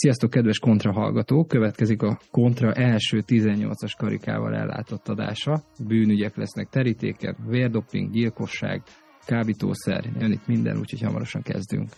Sziasztok, kedves kontra hallgatók! Következik a kontra első 18-as karikával ellátott adása. Bűnügyek lesznek terítéken, vérdoping, gyilkosság, kábítószer, jön itt minden, úgyhogy hamarosan kezdünk.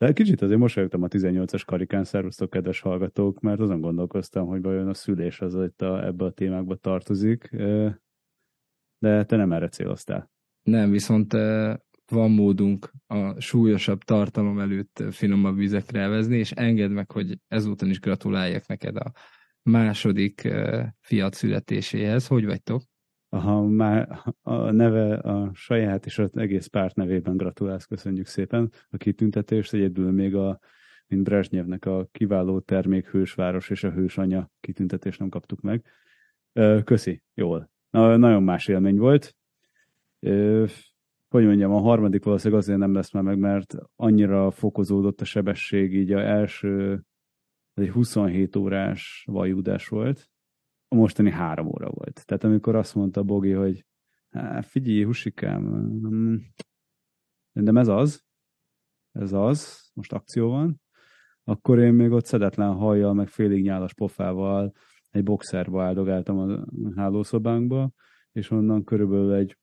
De kicsit azért mosolyogtam a 18-as karikán, szervusztok, kedves hallgatók, mert azon gondolkoztam, hogy vajon a szülés az itt a, ebbe a témákba tartozik, de te nem erre céloztál. Nem, viszont van módunk a súlyosabb tartalom előtt finomabb vizekre elvezni, és engedd meg, hogy ezúton is gratuláljak neked a második fiat születéséhez. Hogy vagytok? Ha már a neve a saját és az egész párt nevében gratulálsz, köszönjük szépen a kitüntetést, egyedül még a mint Brezsnyevnek a kiváló termék hősváros és a hősanya kitüntetést nem kaptuk meg. Köszi, jól. Na, nagyon más élmény volt. Hogy mondjam, a harmadik valószínűleg azért nem lesz már meg, mert annyira fokozódott a sebesség, így a első egy 27 órás vajúdás volt, a mostani három óra volt. Tehát amikor azt mondta Bogi, hogy figyelj, husikám, mm, de ez az, ez az, most akció van, akkor én még ott szedetlen hajjal, meg félig nyálas pofával egy boxerba áldogáltam a hálószobánkba, és onnan körülbelül egy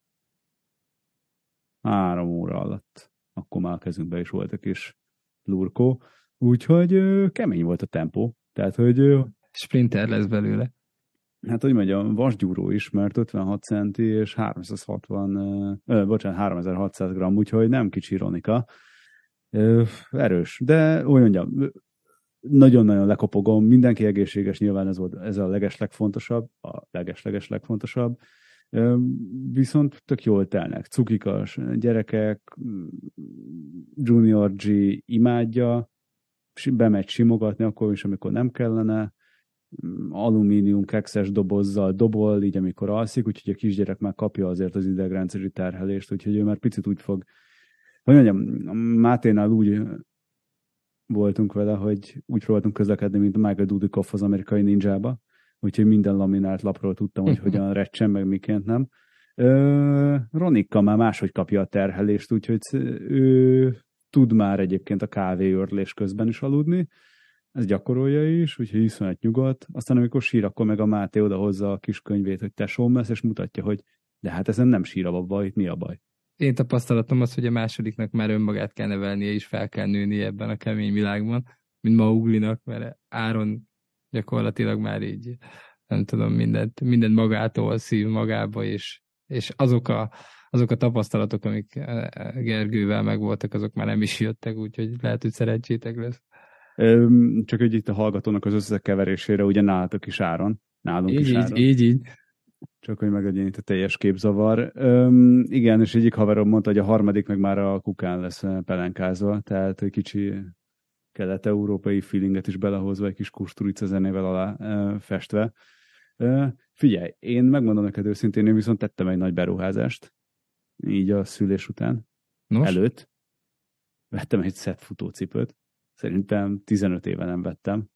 három óra alatt, akkor már a kezünkben is volt a kis lurkó, úgyhogy kemény volt a tempó, tehát hogy... Sprinter lesz belőle hát hogy mondjam, vasgyúró is, mert 56 centi és 360, ö, bocsánat, 3600 gram, úgyhogy nem kicsi ironika. Ö, erős, de úgy mondjam, nagyon-nagyon lekopogom, mindenki egészséges, nyilván ez, volt, ez a leges legfontosabb, a leges-leges legfontosabb, viszont tök jól telnek, cukikas gyerekek, Junior G imádja, bemegy simogatni akkor is, amikor nem kellene, alumínium kekszes dobozzal dobol, így amikor alszik, úgyhogy a kisgyerek már kapja azért az idegrendszeri terhelést, úgyhogy ő már picit úgy fog, hogy mondjam, Máténál úgy voltunk vele, hogy úgy próbáltunk közlekedni, mint a Michael Dudikoff az amerikai ninjába, úgyhogy minden laminált lapról tudtam, hogy hogyan recsen, meg miként nem. Ronika már máshogy kapja a terhelést, úgyhogy ő tud már egyébként a kávéörlés közben is aludni, ez gyakorolja is, úgyhogy iszonyat nyugodt. Aztán amikor sír, akkor meg a Máté odahozza a kis könyvét, hogy tesóm lesz, és mutatja, hogy de hát ezen nem sír a baj, itt mi a baj. Én tapasztalatom az, hogy a másodiknak már önmagát kell nevelnie, és fel kell nőni ebben a kemény világban, mint Mauglinak, mert Áron gyakorlatilag már így, nem tudom, mindent, mindent magától szív magába, és, és azok a, azok a tapasztalatok, amik eh, Gergővel megvoltak, azok már nem is jöttek, úgyhogy lehet, hogy szerencsétek lesz. Csak hogy itt a hallgatónak az összekeverésére, ugye nálatok is áron, nálunk így, is áron. Így, így. Csak hogy megadjon itt a teljes képzavar. Üm, igen, és egyik haverom mondta, hogy a harmadik meg már a kukán lesz pelenkázva, tehát egy kicsi kelet-európai feelinget is belehozva, egy kis kusturica zenével alá e, festve. E, figyelj, én megmondom neked őszintén, én viszont tettem egy nagy beruházást, így a szülés után, Nos? előtt. Vettem egy szett futócipőt, Szerintem 15 éve nem vettem,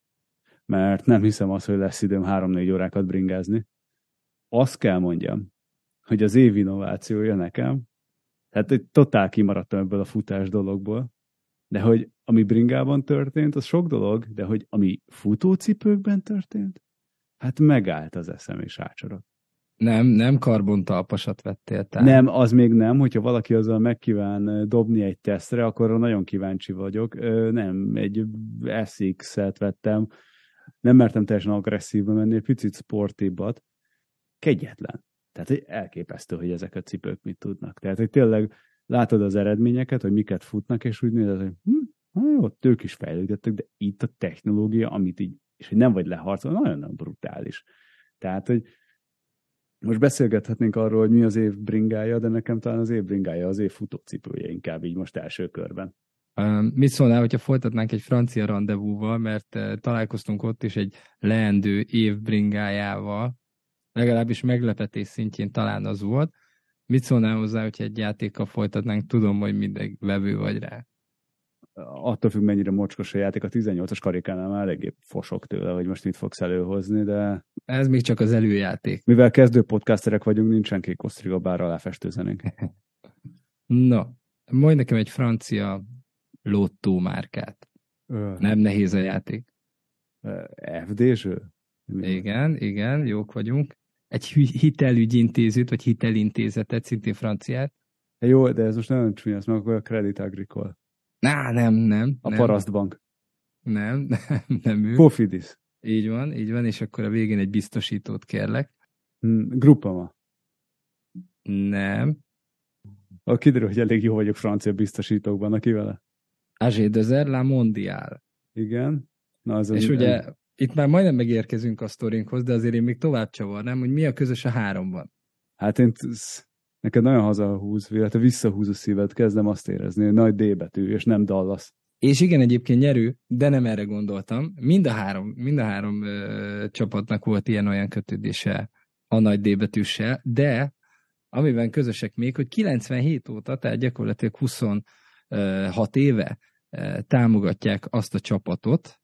mert nem hiszem azt, hogy lesz időm 3-4 órákat bringázni. Azt kell mondjam, hogy az év innovációja nekem, tehát egy totál kimaradtam ebből a futás dologból, de hogy ami bringában történt, az sok dolog, de hogy ami futócipőkben történt, hát megállt az eszem és ácsorott. Nem, nem karbontalpasat vettél tehát. Nem, az még nem, hogyha valaki azzal megkíván dobni egy tesztre, akkor nagyon kíváncsi vagyok. Nem, egy SX-et vettem, nem mertem teljesen agresszívbe menni, egy picit sportibbat. Kegyetlen. Tehát hogy elképesztő, hogy ezek a cipők mit tudnak. Tehát, hogy tényleg látod az eredményeket, hogy miket futnak, és úgy nézed, hogy hm, jó, ők is fejlődöttek, de itt a technológia, amit így, és hogy nem vagy leharcolva, nagyon-nagyon brutális. Tehát, hogy most beszélgethetnénk arról, hogy mi az év bringája, de nekem talán az év bringája az év futócipője inkább így most első körben. mit szólnál, hogyha folytatnánk egy francia rendezvúval, mert találkoztunk ott is egy leendő év bringájával, legalábbis meglepetés szintjén talán az volt, Mit szólnál hozzá, hogyha egy játékkal folytatnánk? Tudom, hogy mindegy vevő vagy rá. Attól függ, mennyire mocskos a játék. A 18-as karikánál már eléggé fosok tőle, hogy most mit fogsz előhozni, de... Ez még csak az előjáték. Mivel kezdő podcasterek vagyunk, nincsen kék osztriga, bár aláfestőzenénk. no, majd nekem egy francia lottó márkát. Ö. Nem nehéz a játék. FD-zső? Igen, igen, jók vagyunk. Egy hitelügyintézőt, vagy hitelintézetet, szintén franciát. Jó, de ez most nagyon csúnya, ez meg a Credit Agricole. Ná, nem, nem. A nem. Parasztbank. Nem, nem, nem ő. Pofidis. Így van, így van, és akkor a végén egy biztosítót kérlek. Hmm, Grupama. Nem. A kiderül, hogy elég jó vagyok francia biztosítókban, aki vele. Agé de La Mondial. Igen. Na, az és ugye el... itt már majdnem megérkezünk a sztorinkhoz, de azért én még tovább csavarnám, hogy mi a közös a háromban. Hát én neked nagyon hazahúz, illetve visszahúz a szíved, kezdem azt érezni, hogy nagy D betű, és nem Dallas. És igen, egyébként nyerő, de nem erre gondoltam. Mind a három, mind a három ö, csapatnak volt ilyen-olyan kötődése a nagy D betűssel, de amiben közösek még, hogy 97 óta, tehát gyakorlatilag 26 éve támogatják azt a csapatot,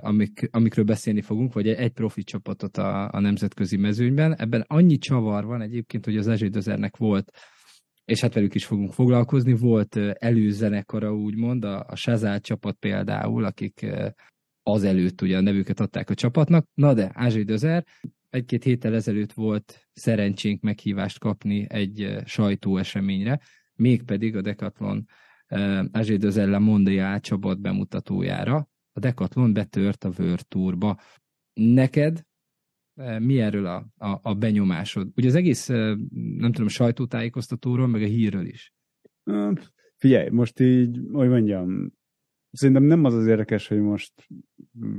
amik, amikről beszélni fogunk, vagy egy profi csapatot a, a nemzetközi mezőnyben. Ebben annyi csavar van egyébként, hogy az Ezsédözernek volt, és hát velük is fogunk foglalkozni, volt előzenekara úgymond, a, a Sazál csapat például, akik azelőtt ugye a nevüket adták a csapatnak. Na de, Ázsai Dözer, egy-két héttel ezelőtt volt szerencsénk meghívást kapni egy sajtóeseményre, mégpedig a Decathlon Ázsai Dözella Mondial csapat bemutatójára, a Decathlon betört a Tourba. Neked eh, mi erről a, a, a benyomásod? Ugye az egész, eh, nem tudom, sajtótájékoztatóról, meg a hírről is. Figyelj, most így, hogy mondjam, szerintem nem az az érdekes, hogy most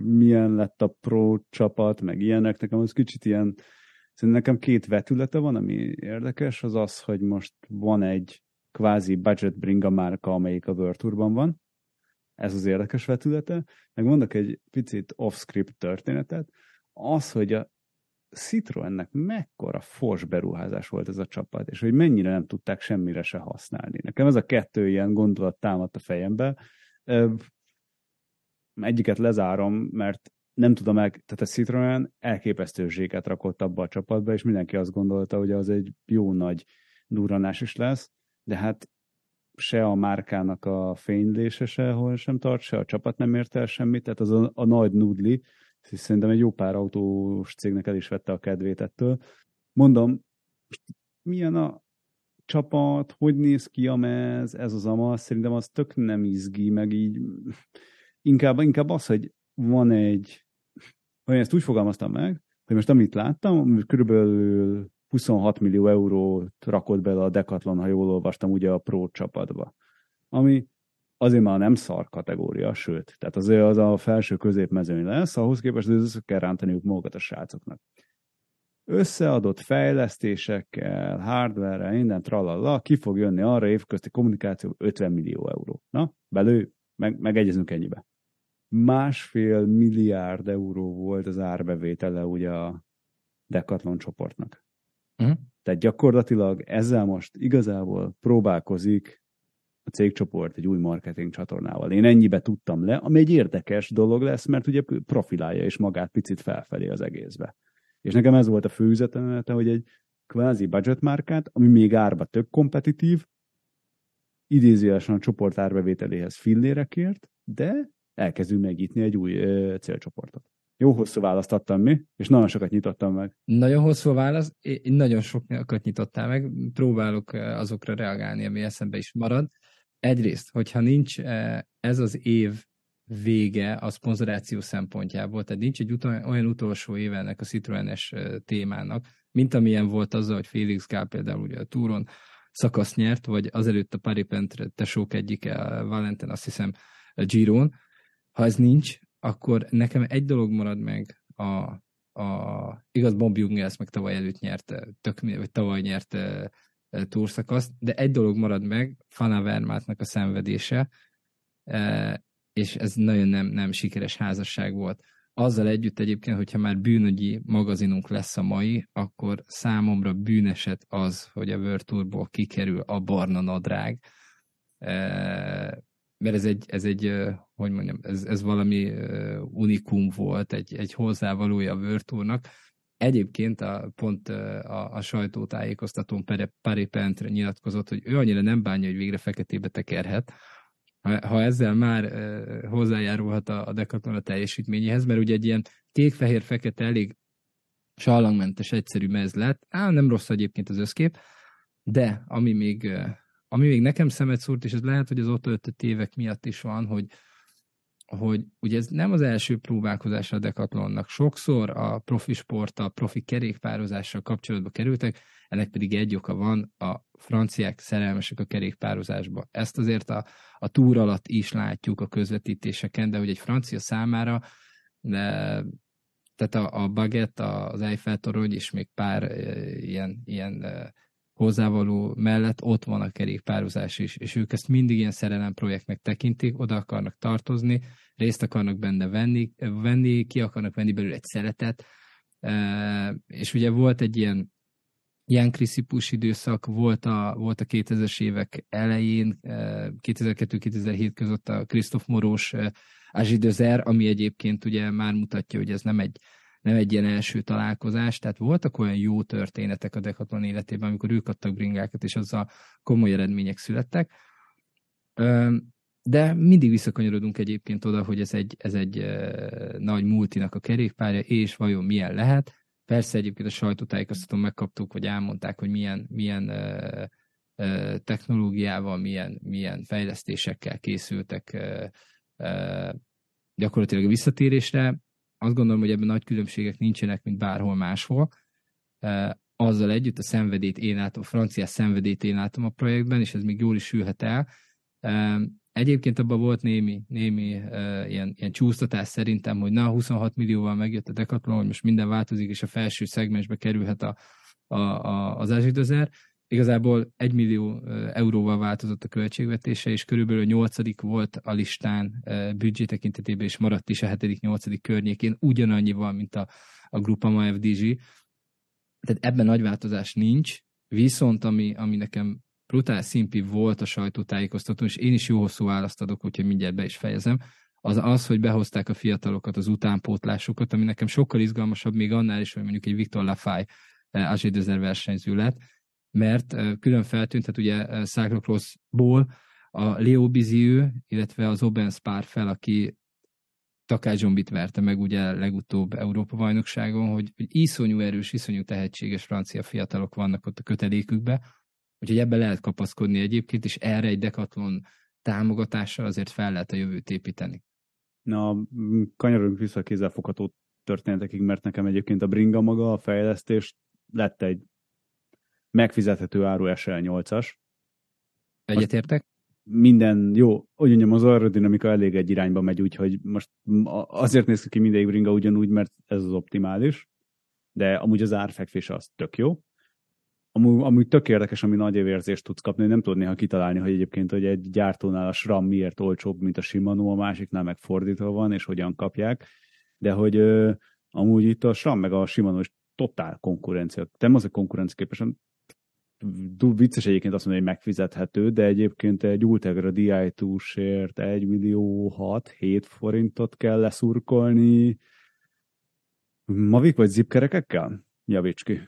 milyen lett a pro csapat, meg ilyenek, nekem az kicsit ilyen, szerintem nekem két vetülete van, ami érdekes, az az, hogy most van egy kvázi budget bringa márka, amelyik a World Tourban van, ez az érdekes vetülete. Meg mondok egy picit off-script történetet. Az, hogy a Citroennek mekkora fos beruházás volt ez a csapat, és hogy mennyire nem tudták semmire se használni. Nekem ez a kettő ilyen gondolat támadt a fejembe. Egyiket lezárom, mert nem tudom el, tehát a Citroen elképesztő zséket rakott abba a csapatba, és mindenki azt gondolta, hogy az egy jó nagy durranás is lesz, de hát se a márkának a fénylése sehol sem tart, se a csapat nem ért el semmit, tehát az a, a nagy nudli, és szerintem egy jó pár autós cégnek el is vette a kedvét ettől. Mondom, milyen a csapat, hogy néz ki a mez, ez az amaz, szerintem az tök nem izgi, meg így inkább, inkább az, hogy van egy, hogy ezt úgy fogalmaztam meg, hogy most amit láttam, körülbelül 26 millió eurót rakott bele a Decathlon, ha jól olvastam, ugye a Pro csapatba. Ami azért már nem szar kategória, sőt, tehát azért az a felső középmezőny lesz, ahhoz képest az össze kell rántaniuk magukat a srácoknak. Összeadott fejlesztésekkel, hardware minden tralala, ki fog jönni arra évközti kommunikáció 50 millió euró. Na, belő, meg, megegyezünk ennyibe. Másfél milliárd euró volt az árbevétele ugye a Decathlon csoportnak. Uh-huh. Tehát gyakorlatilag ezzel most igazából próbálkozik a cégcsoport egy új marketing csatornával. Én ennyibe tudtam le, ami egy érdekes dolog lesz, mert ugye profilálja is magát picit felfelé az egészbe. És nekem ez volt a fő üzenete, hogy egy kvázi budget márkát, ami még árba tök kompetitív, idézőjelesen a csoport árbevételéhez fillérekért, de elkezdünk megítni egy új ö, célcsoportot. Jó hosszú választ adtam mi, és nagyon sokat nyitottam meg. Nagyon hosszú válasz, én nagyon sokat nyitottál meg, próbálok eh, azokra reagálni, ami eszembe is marad. Egyrészt, hogyha nincs eh, ez az év vége a szponzoráció szempontjából, tehát nincs egy utol, olyan utolsó éve ennek a Citroenes eh, témának, mint amilyen volt az, hogy Félix Gál például ugye a túron szakasz nyert, vagy azelőtt a Paripentre tesók egyike, a Valentin, azt hiszem, a Giron. Ha ez nincs, akkor nekem egy dolog marad meg a, a igaz, Bob Jungels meg tavaly előtt nyert, tök, vagy tavaly nyert e, túrszakaszt, de egy dolog marad meg, Fana Vermátnak a szenvedése, e, és ez nagyon nem, nem sikeres házasság volt. azzal együtt egyébként, hogyha már bűnögyi magazinunk lesz a mai, akkor számomra bűneset az, hogy a World Tourból kikerül a barna nadrág, mert ez egy, ez egy hogy mondjam, ez, ez valami unikum volt, egy, egy hozzávalója a World Tournak. Egyébként a, pont a, a sajtótájékoztatón Pari Pentre nyilatkozott, hogy ő annyira nem bánja, hogy végre feketébe tekerhet, ha, ezzel már hozzájárulhat a, a Decathlon a teljesítményéhez, mert ugye egy ilyen kék-fehér-fekete elég sallangmentes, egyszerű mez lett. Á, nem rossz egyébként az összkép, de ami még, ami még nekem szemet szúrt, és ez lehet, hogy az ott öltött évek miatt is van, hogy hogy ugye ez nem az első próbálkozás a Decathlonnak. Sokszor a profi sport, a profi kerékpározással kapcsolatba kerültek, ennek pedig egy oka van, a franciák szerelmesek a kerékpározásba. Ezt azért a, a túr alatt is látjuk a közvetítéseken, de hogy egy francia számára de, tehát a, a baguette, az Eiffel torony és még pár e, ilyen, ilyen e, hozzávaló mellett ott van a kerékpározás is, és ők ezt mindig ilyen szerelem projektnek tekintik, oda akarnak tartozni, részt akarnak benne venni, venni ki akarnak venni belőle egy szeretet, és ugye volt egy ilyen ilyen kriszipus időszak volt a, volt a 2000-es évek elején, 2002-2007 eh, között a Krisztof Morós Azsidözer, ami egyébként ugye már mutatja, hogy ez nem egy, nem egy ilyen első találkozás, tehát voltak olyan jó történetek a Decathlon életében, amikor ők adtak bringákat, és azzal komoly eredmények születtek. De mindig visszakanyarodunk egyébként oda, hogy ez egy, ez egy nagy multinak a kerékpárja, és vajon milyen lehet. Persze egyébként a sajtótájékoztatón megkaptuk, hogy elmondták, hogy milyen, milyen technológiával, milyen, milyen fejlesztésekkel készültek gyakorlatilag a visszatérésre. Azt gondolom, hogy ebben nagy különbségek nincsenek, mint bárhol máshol. Azzal együtt a szenvedét én látom, a francia szenvedét én látom a projektben, és ez még jól is sülhet el. Egyébként abban volt némi, némi ilyen, ilyen csúsztatás szerintem, hogy na, 26 millióval megjött a Decathlon, hogy most minden változik, és a felső szegmensbe kerülhet a, a, a, az Azsidozer. Igazából 1 millió euróval változott a költségvetése, és körülbelül 8 volt a listán büdzsé tekintetében, és maradt is a 7.-8. környékén, ugyanannyival, mint a, a Grupama FDG. Tehát ebben nagy változás nincs, viszont ami, ami nekem brutál szimpi volt a sajtótájékoztató, és én is jó hosszú választ adok, úgyhogy mindjárt be is fejezem, az az, hogy behozták a fiatalokat, az utánpótlásokat, ami nekem sokkal izgalmasabb, még annál is, hogy mondjuk egy Viktor Lafay Azsédezer versenyző lett, mert külön feltűnt, tehát ugye Cyclocrossból a Leo Biziu, illetve az Oben Spar fel, aki Takács Zsombit verte meg ugye legutóbb Európa-bajnokságon, hogy, hogy iszonyú erős, iszonyú tehetséges francia fiatalok vannak ott a kötelékükbe, Úgyhogy ebbe lehet kapaszkodni egyébként, és erre egy dekatlon támogatással azért fel lehet a jövőt építeni. Na, kanyarodjunk vissza a kézzelfogható történetekig, mert nekem egyébként a Bringa maga, a fejlesztés lett egy megfizethető áru SL8-as. Egyetértek? Minden jó, úgy mondjam, az aerodinamika elég egy irányba megy, úgyhogy most azért néz ki mindegy Bringa ugyanúgy, mert ez az optimális, de amúgy az árfekvés az tök jó amúgy, amúgy tök érdekes, ami nagy évérzést tudsz kapni, nem tudod néha kitalálni, hogy egyébként hogy egy gyártónál a SRAM miért olcsóbb, mint a Shimano, a másiknál meg fordítva van, és hogyan kapják, de hogy ö, amúgy itt a SRAM meg a Shimano is totál konkurencia. Nem az a konkurencia képesen, vicces egyébként azt mondani, hogy megfizethető, de egyébként egy Ultegra Di2-sért 1 millió 6-7 forintot kell leszurkolni. Mavik vagy zipkerekekkel? Ki.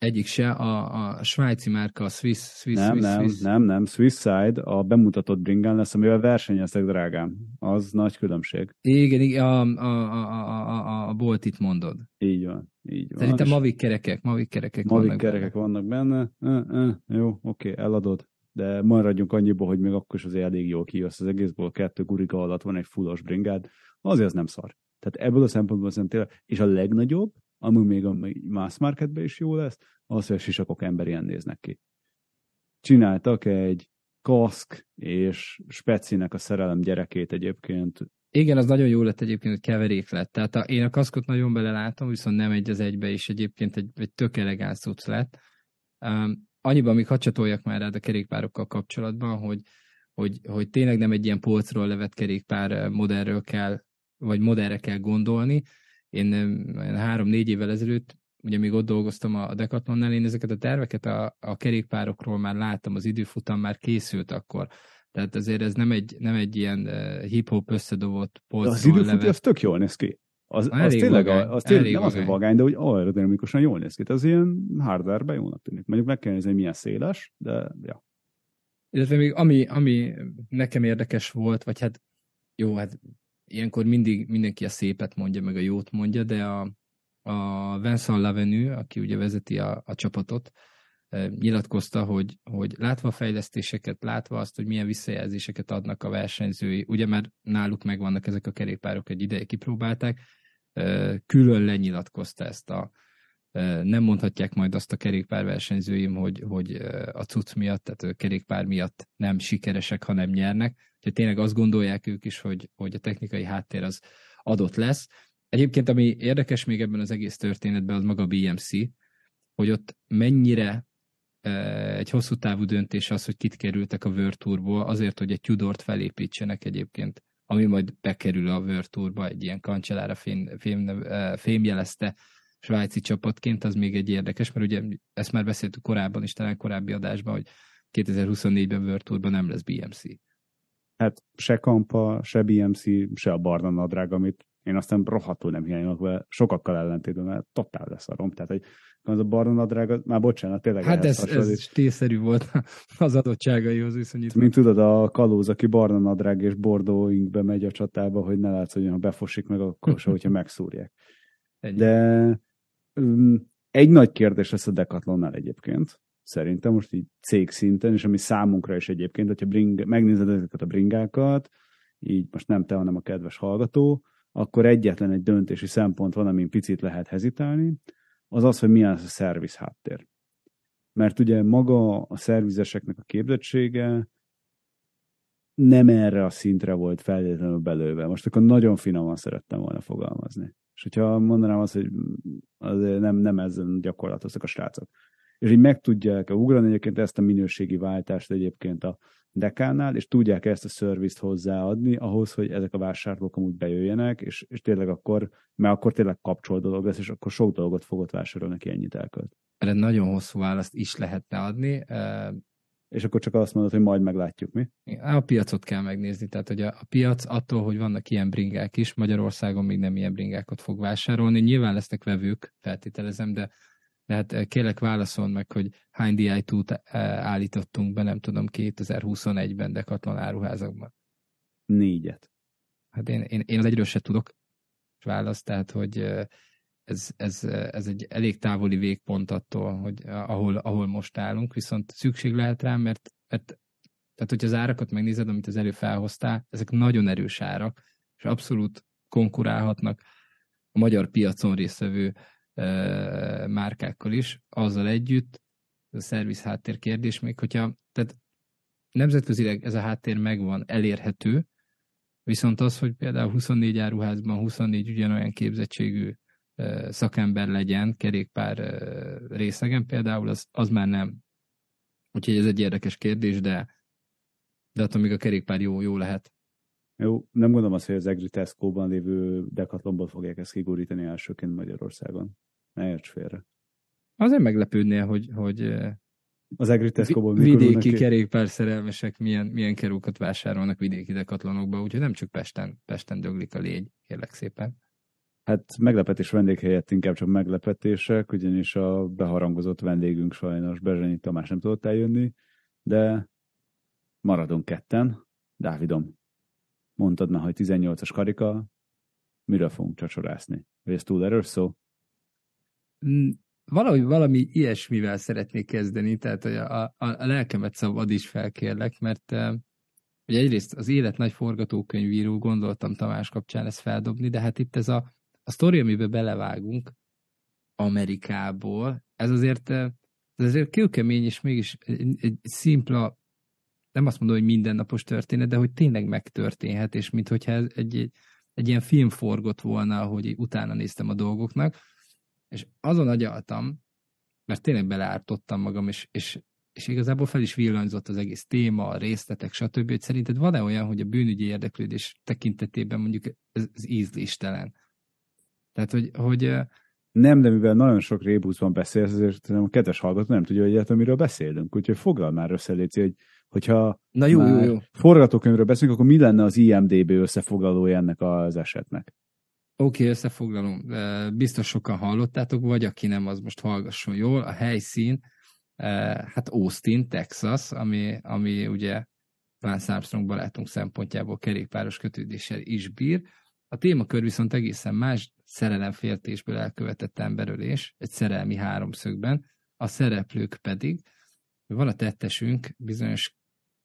Egyik se, a, a svájci márka, a Swiss, Swiss, nem, Swiss, nem, Swiss. nem, nem, Swiss Side a bemutatott bringán lesz, amivel versenyeztek, drágám. Az nagy különbség. Igen, igen a, a, a, a, a, bolt itt mondod. Így van, így van. Szerintem Mavic kerekek, Mavic kerekek Mavic vannak kerekek benne. vannak benne. Uh, uh, jó, oké, eladod. De maradjunk annyiból, hogy még akkor is azért elég jól kijössz az egészból, kettő guriga alatt van egy fullos bringád, azért az nem szar. Tehát ebből a szempontból szerintem tényleg, és a legnagyobb, ami még a mass marketben is jó lesz, az, hogy a sisakok emberien néznek ki. Csináltak egy kaszk és specinek a szerelem gyerekét egyébként. Igen, az nagyon jó lett egyébként, hogy keverék lett. Tehát a, én a kaszkot nagyon belelátom, viszont nem egy az egybe, és egyébként egy, egy tök elegáns cucc lett. Um, annyiban még hadd már rád a kerékpárokkal kapcsolatban, hogy, hogy, hogy tényleg nem egy ilyen polcról levett kerékpár modellről kell vagy modellre kell gondolni. Én három-négy évvel ezelőtt, ugye még ott dolgoztam a Decathlonnál, én ezeket a terveket a, a kerékpárokról már láttam, az időfutam már készült akkor. Tehát azért ez nem egy, nem egy ilyen uh, hip-hop összedobott polcról Az időfutó, az tök jól néz ki. Az, az tényleg, vagány, az tényleg nem vagány. az, hogy vagány, de úgy aerodinamikusan jól néz ki. Az ilyen hardware jónak tűnik. Mondjuk meg kell nézni, hogy milyen széles, de ja. Illetve még ami, ami nekem érdekes volt, vagy hát jó, hát ilyenkor mindig mindenki a szépet mondja, meg a jót mondja, de a, a Vincent Lavenu, aki ugye vezeti a, a csapatot, nyilatkozta, hogy, hogy látva a fejlesztéseket, látva azt, hogy milyen visszajelzéseket adnak a versenyzői, ugye már náluk megvannak ezek a kerékpárok, egy ideje kipróbálták, külön lenyilatkozta ezt a nem mondhatják majd azt a kerékpár versenyzőim, hogy, hogy a cucc miatt, tehát a kerékpár miatt nem sikeresek, hanem nyernek. Úgyhogy tényleg azt gondolják ők is, hogy, hogy a technikai háttér az adott lesz. Egyébként, ami érdekes még ebben az egész történetben, az maga a BMC, hogy ott mennyire egy hosszú távú döntés az, hogy kit kerültek a World azért, hogy egy Tudort felépítsenek egyébként, ami majd bekerül a World egy ilyen kancellára fém, fém, fémjelezte svájci csapatként, az még egy érdekes, mert ugye ezt már beszéltük korábban is, talán korábbi adásban, hogy 2024-ben World Tourban nem lesz BMC. Hát se Kampa, se BMC, se a barna nadrág, amit én aztán rohadtul nem hiányolok vele, sokakkal ellentétben, mert totál lesz a rom. Tehát, hogy az a barna nadrág, már bocsánat, tényleg Hát ez, ez stílszerű volt az adottságaihoz viszonyítva. Mint tudod, a kalóz, aki barna nadrág és bordó inkbe megy a csatába, hogy ne látsz, hogy ha befosik meg, akkor se, hogyha megszúrják. Ennyi. De egy nagy kérdés lesz a Decathlonnál egyébként, szerintem most így cég szinten, és ami számunkra is egyébként, hogyha bring, megnézed ezeket a bringákat, így most nem te, hanem a kedves hallgató, akkor egyetlen egy döntési szempont van, amin picit lehet hezitálni, az az, hogy milyen az a szerviz háttér. Mert ugye maga a szervizeseknek a képzettsége nem erre a szintre volt feltétlenül belőve. Most akkor nagyon finoman szerettem volna fogalmazni. És hogyha mondanám azt, hogy nem, nem ezen gyakorlatoztak a srácok. És így meg tudják ugrani egyébként ezt a minőségi váltást egyébként a dekánál, és tudják ezt a szervizt hozzáadni ahhoz, hogy ezek a vásárlók amúgy bejöjjenek, és, és tényleg akkor, mert akkor tényleg kapcsol dolog lesz, és akkor sok dolgot fogott vásárolni, aki ennyit elkölt. Erre nagyon hosszú választ is lehetne adni. És akkor csak azt mondod, hogy majd meglátjuk, mi? A piacot kell megnézni, tehát hogy a, a piac attól, hogy vannak ilyen bringák is, Magyarországon még nem ilyen bringákat fog vásárolni. Nyilván lesznek vevők, feltételezem, de tehát eh, kérlek válaszol meg, hogy hány DI2-t eh, állítottunk be, nem tudom, 2021-ben Decathlon áruházakban. Négyet. Hát én, én, én az egyről se tudok választ, tehát hogy eh, ez, ez, ez egy elég távoli végpont attól, hogy ahol, ahol most állunk, viszont szükség lehet rá, mert, mert tehát, hogyha az árakat megnézed, amit az elő felhoztál, ezek nagyon erős árak, és abszolút konkurálhatnak a magyar piacon résztvevő márkákkal is, azzal együtt, ez a szerviz háttér kérdés, még hogyha, tehát nemzetközileg ez a háttér megvan, elérhető, viszont az, hogy például 24 áruházban 24 ugyanolyan képzettségű szakember legyen kerékpár részegen például, az, az már nem. Úgyhogy ez egy érdekes kérdés, de, de attól még a kerékpár jó, jó lehet. Jó, nem gondolom azt, hogy az Egri Tesco-ban lévő Decathlonból fogják ezt kigurítani elsőként Magyarországon. Ne érts félre. Azért meglepődnél, hogy, hogy az Egri Tesco-ból vidéki kerékpár szerelmesek milyen, milyen kerúkat vásárolnak vidéki dekatlonokba, úgyhogy nem csak Pesten, Pesten döglik a légy, kérlek szépen. Hát meglepetés vendég helyett inkább csak meglepetések, ugyanis a beharangozott vendégünk sajnos Bezsenyi Tamás nem tudott eljönni, de maradunk ketten. Dávidom, mondtad már, hogy 18-as karika, mire fogunk csacsorászni? Vagy ez túl erős szó? Mm, valahogy valami ilyesmivel szeretnék kezdeni, tehát hogy a, a, a lelkemet szabad is felkérlek, mert uh, ugye egyrészt az élet nagy forgatókönyvíró, gondoltam Tamás kapcsán ezt feldobni, de hát itt ez a, a sztori, amiben belevágunk Amerikából, ez azért, ez azért kőkemény, és mégis egy, egy szimpla nem azt mondom, hogy mindennapos történet, de hogy tényleg megtörténhet, és mintha ez egy, egy, egy ilyen film forgott volna, hogy utána néztem a dolgoknak, és azon agyaltam, mert tényleg beleártottam magam, és, és, és igazából fel is villanyzott az egész téma, a részletek, stb. Hogy szerinted van-e olyan, hogy a bűnügyi érdeklődés tekintetében mondjuk ez, ez ízléstelen? Tehát, hogy, hogy nem, de mivel nagyon sok rébuszban beszélsz, ezért a kedves hallgató nem tudja, hogy egyáltalán miről beszélünk. Úgyhogy foglal már össze, Léci, hogy hogyha Na jó, jó, jó. forgatókönyvről beszélünk, akkor mi lenne az IMDB összefoglalója ennek az esetnek? Oké, okay, összefoglalom. Biztos sokan hallottátok, vagy aki nem, az most hallgasson jól. A helyszín, hát Austin, Texas, ami, ami ugye Lance Armstrong barátunk szempontjából kerékpáros kötődéssel is bír. A témakör viszont egészen más, szerelemféltésből elkövetett emberölés, egy szerelmi háromszögben, a szereplők pedig, van a tettesünk, bizonyos,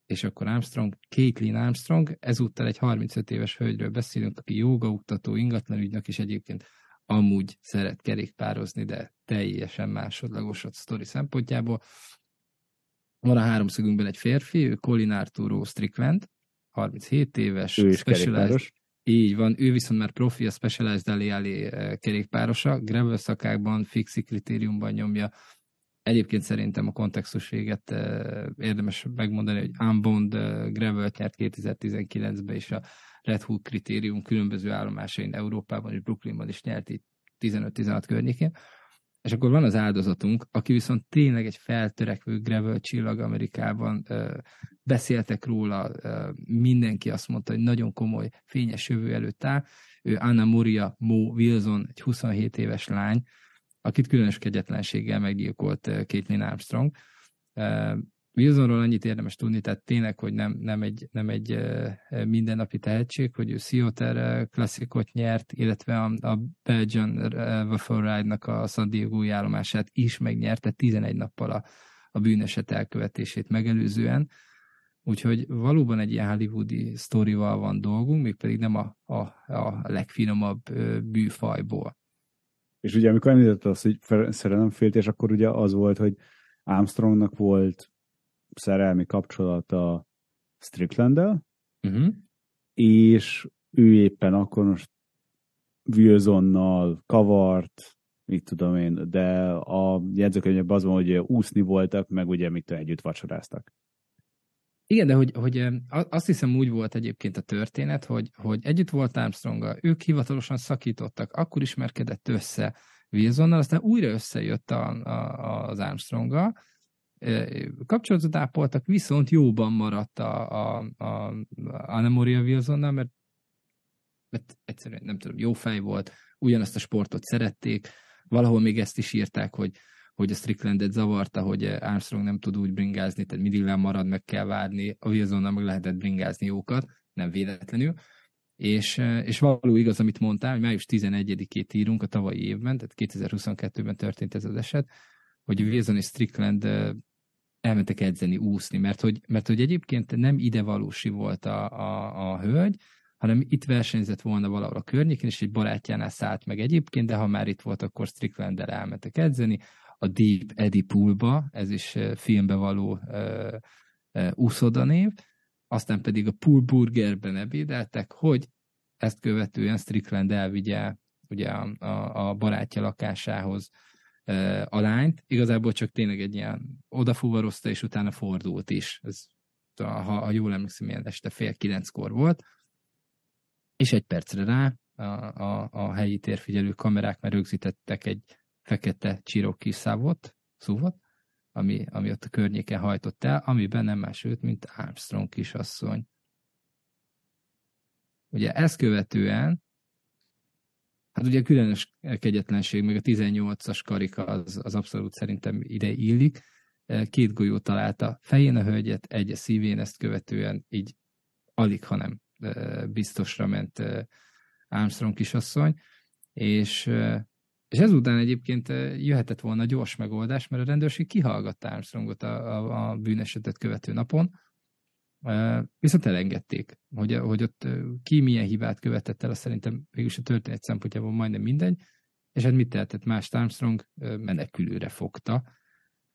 és akkor Armstrong, Caitlin Armstrong, ezúttal egy 35 éves hölgyről beszélünk, aki jogaoktató, ingatlanügynök, és egyébként amúgy szeret kerékpározni, de teljesen másodlagos a sztori szempontjából. Van a háromszögünkben egy férfi, ő Colin Arturo Strickland, 37 éves, ő is kerékpáros. Így van, ő viszont már profi a Specialized Alley eh, kerékpárosa, gravel szakákban, fixi kritériumban nyomja. Egyébként szerintem a kontextus véget eh, érdemes megmondani, hogy Unbound eh, gravel nyert 2019-ben, és a Red Hook kritérium különböző állomásain Európában és Brooklynban is nyert itt 15-16 környékén. És akkor van az áldozatunk, aki viszont tényleg egy feltörekvő gravel csillag Amerikában, beszéltek róla, mindenki azt mondta, hogy nagyon komoly, fényes jövő előtt áll. Ő Anna Moria Mo Wilson, egy 27 éves lány, akit különös kegyetlenséggel meggyilkolt Caitlin Armstrong. Wilsonról annyit érdemes tudni, tehát tényleg, hogy nem, nem egy, nem egy mindennapi tehetség, hogy ő Seattle klasszikot nyert, illetve a, a Belgian Waffle Ride-nak a San Diego állomását is megnyerte 11 nappal a, a bűneset elkövetését megelőzően. Úgyhogy valóban egy ilyen hollywoodi sztorival van dolgunk, mégpedig nem a, a, a legfinomabb bűfajból. És ugye amikor említett az, hogy szerelemféltés, akkor ugye az volt, hogy Armstrongnak volt szerelmi kapcsolata Strickland-del, uh-huh. és ő éppen akkor most Wilsonnal kavart, mit tudom én, de a jegyzőkönyvben az van, hogy úszni voltak, meg ugye mit együtt vacsoráztak. Igen, de hogy, hogy azt hiszem úgy volt egyébként a történet, hogy, hogy együtt volt Armstronggal, ők hivatalosan szakítottak, akkor ismerkedett össze Wilsonnal, aztán újra összejött a, a, az Armstronggal, kapcsolatot ápoltak, viszont jóban maradt a, a, a Anna Moria Wilsonnal, mert, mert egyszerűen nem tudom, jó fej volt, ugyanazt a sportot szerették, valahol még ezt is írták, hogy, hogy a Stricklandet zavarta, hogy Armstrong nem tud úgy bringázni, tehát mindig lemarad, meg kell várni, a Wilsonnal meg lehetett bringázni jókat, nem véletlenül. És, és való igaz, amit mondtál, hogy május 11-ét írunk a tavalyi évben, tehát 2022-ben történt ez az eset, hogy Wilson és Strickland elmentek edzeni, úszni, mert hogy, mert hogy egyébként nem ide valósi volt a, a, a hölgy, hanem itt versenyzett volna valahol a környékén, és egy barátjánál szállt meg egyébként, de ha már itt volt, akkor strickland elmentek edzeni. A Deep Eddie Poolba, ez is filmbe való uh, uh, úszoda név, aztán pedig a Pool Burgerben ebédeltek, hogy ezt követően Strickland elvigye ugye a, a, a barátja lakásához a lányt, igazából csak tényleg egy ilyen odafuvarozta, és utána fordult is. Ez, ha, ha jól emlékszem, ilyen este fél kilenckor volt. És egy percre rá a, a, a helyi térfigyelő kamerák már rögzítettek egy fekete csirok szávot, szúvot, ami, ami ott a környéken hajtott el, amiben nem más őt, mint Armstrong kisasszony. Ugye ezt követően Hát ugye különös kegyetlenség, meg a 18-as karika az, az abszolút szerintem ide illik. Két golyó találta fején a hölgyet, egy a szívén, ezt követően így alig, hanem biztosra ment Armstrong kisasszony, és, és ezután egyébként jöhetett volna gyors megoldás, mert a rendőrség kihallgatta Armstrongot a, a, a bűnesetet követő napon, Viszont elengedték, hogy, hogy ott ki milyen hibát követett el, azt szerintem végülis a történet szempontjából majdnem mindegy, és hát mit tehetett más Armstrong? Menekülőre fogta,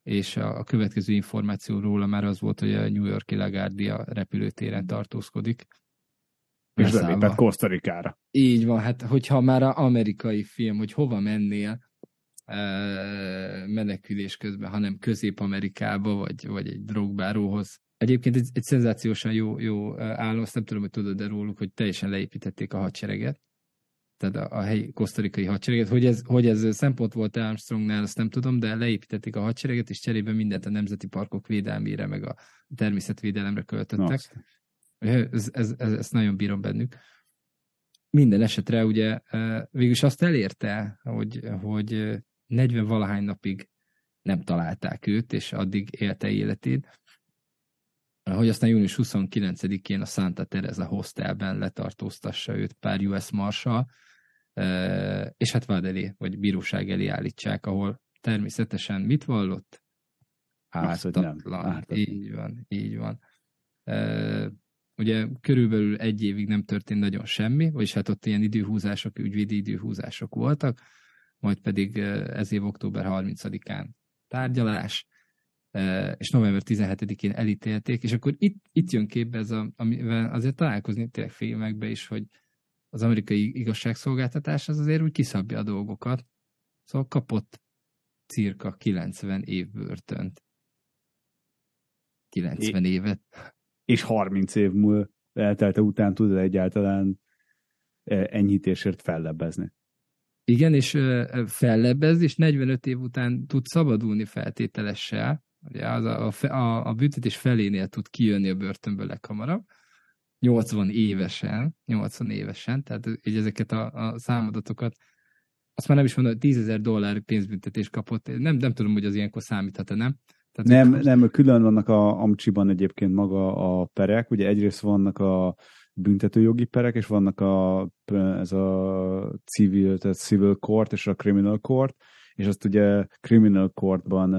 és a, a következő információ róla már az volt, hogy a New Yorki LaGuardia repülőtéren tartózkodik. És belépett Kosztarikára. Így van, hát hogyha már a amerikai film, hogy hova mennél, menekülés közben, hanem Közép-Amerikába, vagy, vagy egy drogbáróhoz. Egyébként egy, egy szenzációsan jó, jó állom, azt nem tudom, hogy tudod de róluk, hogy teljesen leépítették a hadsereget, tehát a, a helyi kosztarikai hadsereget. Hogy ez, hogy ez szempont volt Armstrongnál, azt nem tudom, de leépítették a hadsereget, és cserébe mindent a nemzeti parkok védelmére, meg a természetvédelemre költöttek. Ez, ez, ez, ezt nagyon bírom bennük. Minden esetre ugye végülis azt elérte, hogy, hogy 40 valahány napig nem találták őt, és addig élte életét. Hogy aztán június 29-én a Santa Teresa hostelben letartóztassa őt pár US Marshal, és hát vád elé, vagy bíróság elé állítsák, ahol természetesen mit vallott? Ártatlan. Így van, így van. Ugye körülbelül egy évig nem történt nagyon semmi, vagyis hát ott ilyen időhúzások, ügyvédi időhúzások voltak, majd pedig ez év október 30-án tárgyalás, és november 17-én elítélték, és akkor itt, itt jön képbe ez, a, amivel azért találkozni tényleg filmekbe is, hogy az amerikai igazságszolgáltatás az azért úgy kiszabja a dolgokat. Szóval kapott cirka 90 év börtönt. 90 é, évet. És 30 év múlva eltelte után tud egyáltalán enyhítésért fellebbezni. Igen, és fellebbez, és 45 év után tud szabadulni feltételessel. Ugye az a, a, a büntetés felénél tud kijönni a börtönből leghamarabb. 80 évesen, 80 évesen, tehát így ezeket a, a számadatokat, azt már nem is mondom, hogy 10 ezer dollár pénzbüntetés kapott. Nem, nem tudom, hogy az ilyenkor számíthat-e, nem? Tehát nem, nem, külön vannak a Amcsiban egyébként maga a perek, ugye egyrészt vannak a büntetőjogi perek, és vannak a, ez a civil, tehát civil court és a criminal court, és azt ugye criminal courtban,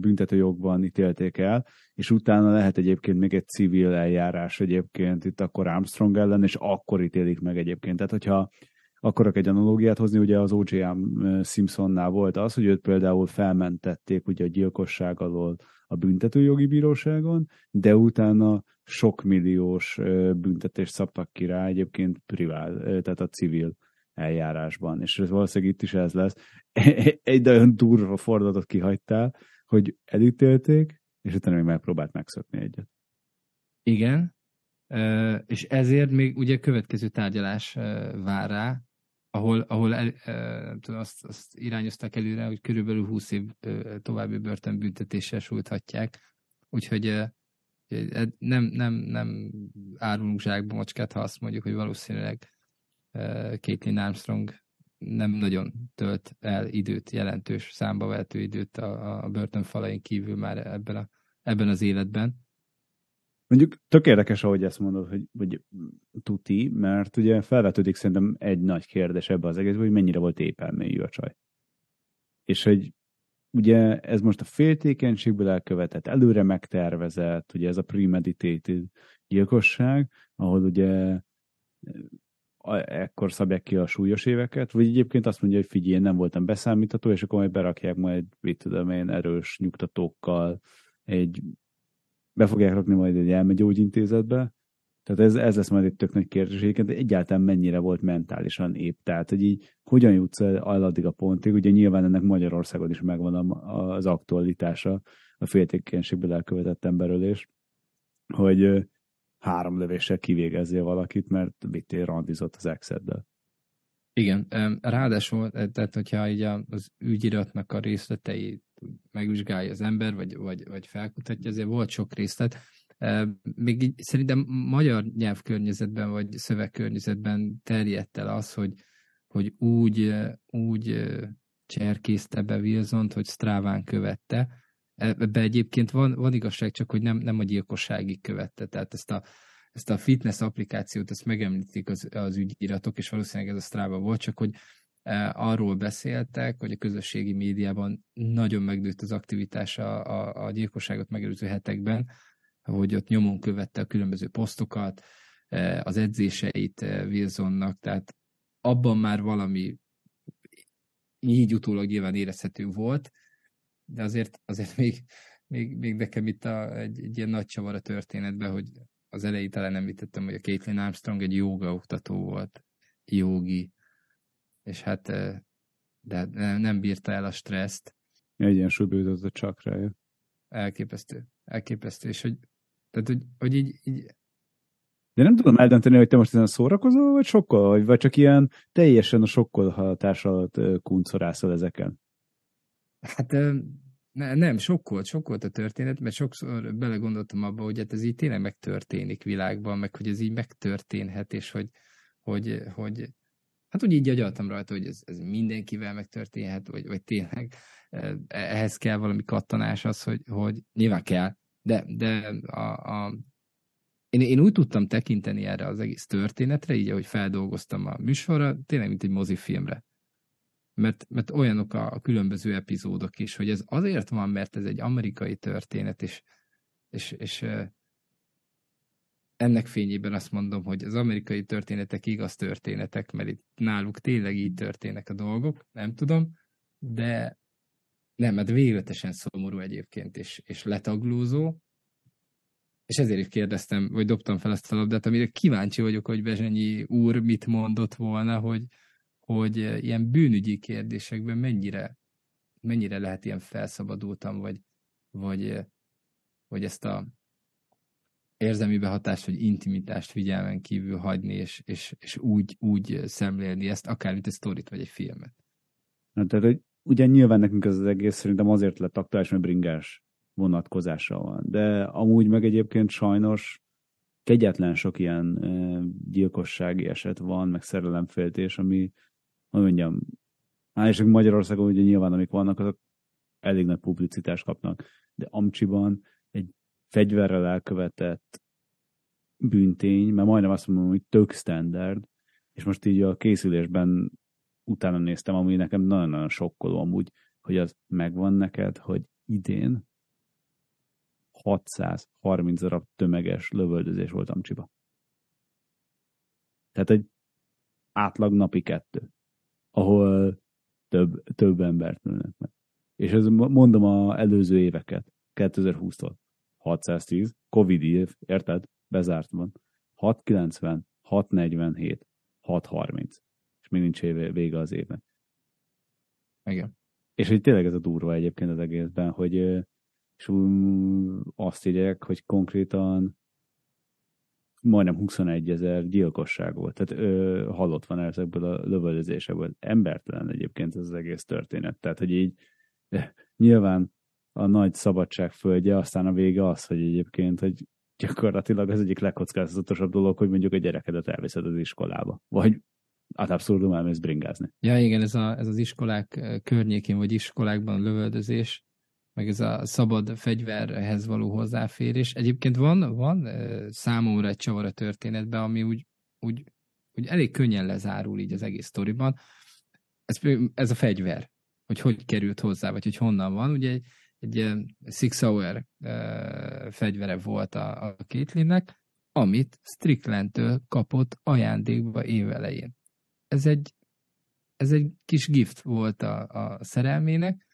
büntetőjogban ítélték el, és utána lehet egyébként még egy civil eljárás egyébként itt akkor Armstrong ellen, és akkor ítélik meg egyébként. Tehát, hogyha akarok egy analógiát hozni, ugye az O.J.M. Simpsonnál volt az, hogy őt például felmentették ugye a gyilkosság alól a büntetőjogi bíróságon, de utána sok milliós büntetést szabtak ki rá egyébként privát, tehát a civil eljárásban. És ez valószínűleg itt is ez lesz. Egy olyan durva fordulatot kihagytál, hogy elítélték, és utána még megpróbált megszökni egyet. Igen, és ezért még ugye következő tárgyalás vár rá, ahol, ahol el, nem tudom, azt, azt irányozták előre, hogy körülbelül 20 év további börtönbüntetéssel sújthatják. Úgyhogy nem, nem, nem árulunk zsákba macskát, ha azt mondjuk, hogy valószínűleg Caitlin Armstrong nem nagyon tölt el időt, jelentős számba vehető időt a, a börtönfalain kívül már ebben, a, ebben az életben. Mondjuk tök érdekes, ahogy ezt mondod, hogy, hogy tuti, mert ugye felvetődik szerintem egy nagy kérdés ebbe az egészben, hogy mennyire volt épelmélyű a csaj. És hogy ugye ez most a féltékenységből elkövetett, előre megtervezett, ugye ez a premeditated gyilkosság, ahol ugye ekkor szabják ki a súlyos éveket, vagy egyébként azt mondja, hogy figyelj, nem voltam beszámítható, és akkor majd berakják majd, mit tudom én, erős nyugtatókkal, egy, be fogják rakni majd egy elmegyógyintézetbe, tehát ez, ez lesz majd egy tök nagy kérdés, de egyáltalán mennyire volt mentálisan épp. Tehát, hogy így hogyan jutsz el addig a pontig, ugye nyilván ennek Magyarországon is megvan az aktualitása, a féltékenységből elkövetett emberölés, hogy három lövéssel kivégezzél valakit, mert vittél randizott az exeddel. Igen, ráadásul, tehát hogyha így az ügyiratnak a részleteit megvizsgálja az ember, vagy, vagy, vagy felkutatja, azért volt sok részlet. Még így szerintem magyar nyelvkörnyezetben, vagy szövegkörnyezetben terjedt el az, hogy, hogy úgy, úgy cserkészte be wilson hogy Stráván követte, Ebbe egyébként van, van igazság, csak hogy nem, nem a gyilkosságig követte. Tehát ezt a, ezt a fitness applikációt, ezt megemlítik az, az ügyiratok, és valószínűleg ez a Strava volt, csak hogy e, arról beszéltek, hogy a közösségi médiában nagyon megnőtt az aktivitása a, a gyilkosságot megelőző hetekben, hogy ott nyomon követte a különböző posztokat, e, az edzéseit e, Wilsonnak, tehát abban már valami így utólag nyilván érezhető volt, de azért, azért még, még, még nekem itt a, egy, egy ilyen nagy csavar a történetben, hogy az elején talán említettem, hogy a Caitlin Armstrong egy joga oktató volt, jogi, és hát de nem bírta el a stresszt. Egyensúlyba a csakrája. Elképesztő. Elképesztő. És hogy, tehát, hogy, hogy így, így de nem tudom eldönteni, hogy te most ezen szórakozol, vagy sokkal, vagy, vagy csak ilyen teljesen a sokkolhatás alatt kuncorászol ezeken. Hát ne, nem, sokkolt, sokkolt a történet, mert sokszor belegondoltam abba, hogy hát ez így tényleg megtörténik világban, meg hogy ez így megtörténhet, és hogy, hogy, hogy hát úgy így agyaltam rajta, hogy ez, ez mindenkivel megtörténhet, vagy, vagy tényleg ehhez kell valami kattanás az, hogy, hogy nyilván kell, de, de a, a én, én úgy tudtam tekinteni erre az egész történetre, így ahogy feldolgoztam a műsorra, tényleg mint egy mozifilmre. Mert, mert olyanok a, a különböző epizódok is, hogy ez azért van, mert ez egy amerikai történet, és, és, és ennek fényében azt mondom, hogy az amerikai történetek igaz történetek, mert itt náluk tényleg így történnek a dolgok, nem tudom, de nem, mert végletesen szomorú egyébként, és, és letaglózó, és ezért is kérdeztem, vagy dobtam fel ezt a labdát, amire kíváncsi vagyok, hogy Bezsenyi úr mit mondott volna, hogy, hogy ilyen bűnügyi kérdésekben mennyire, mennyire lehet ilyen felszabadultam, vagy, vagy, vagy ezt a érzelmi behatást, vagy intimitást figyelmen kívül hagyni, és, és, és úgy, úgy szemlélni ezt, akár mint egy sztorit, vagy egy filmet. Na, tehát, hogy ugye nyilván nekünk ez az egész szerintem azért lett aktuális, mert bringás vonatkozása van. De amúgy meg egyébként sajnos kegyetlen sok ilyen gyilkossági eset van, meg szerelemféltés, ami, hogy mondjam, hát és Magyarországon ugye nyilván amik vannak, azok elég nagy publicitást kapnak, de Amcsiban egy fegyverrel elkövetett bűntény, mert majdnem azt mondom, hogy tök standard, és most így a készülésben utána néztem, ami nekem nagyon-nagyon sokkoló amúgy, hogy az megvan neked, hogy idén 630 darab tömeges lövöldözés volt Amcsiba. Tehát egy átlag napi kettő, ahol több, több embert nőnek meg. És ez mondom a előző éveket, 2020-tól. 610, Covid év, érted? Bezárt van. 690, 647, 630. És még nincs éve, vége az évnek. Igen. És hogy tényleg ez a durva egyébként az egészben, hogy és azt írják, hogy konkrétan majdnem 21 ezer gyilkosság volt, tehát ö, halott van ezekből a lövöldözésekből. Embertelen egyébként ez az egész történet. Tehát, hogy így nyilván a nagy szabadság földje, aztán a vége az, hogy egyébként, hogy gyakorlatilag az egyik legkockázatosabb dolog, hogy mondjuk a gyerekedet elviszed az iskolába. Vagy hát abszurdum elmész bringázni. Ja, igen, ez, a, ez az iskolák környékén, vagy iskolákban lövöldözés, meg ez a szabad fegyverhez való hozzáférés. Egyébként van, van számomra egy csavar a történetben, ami úgy, úgy, úgy elég könnyen lezárul így az egész sztoriban. Ez, ez a fegyver, hogy hogy került hozzá, vagy hogy honnan van. Ugye egy, egy Six Hour fegyvere volt a, a Kétlinnek, amit Stricklandtől kapott ajándékba évelején. Ez egy, ez egy kis gift volt a, a szerelmének,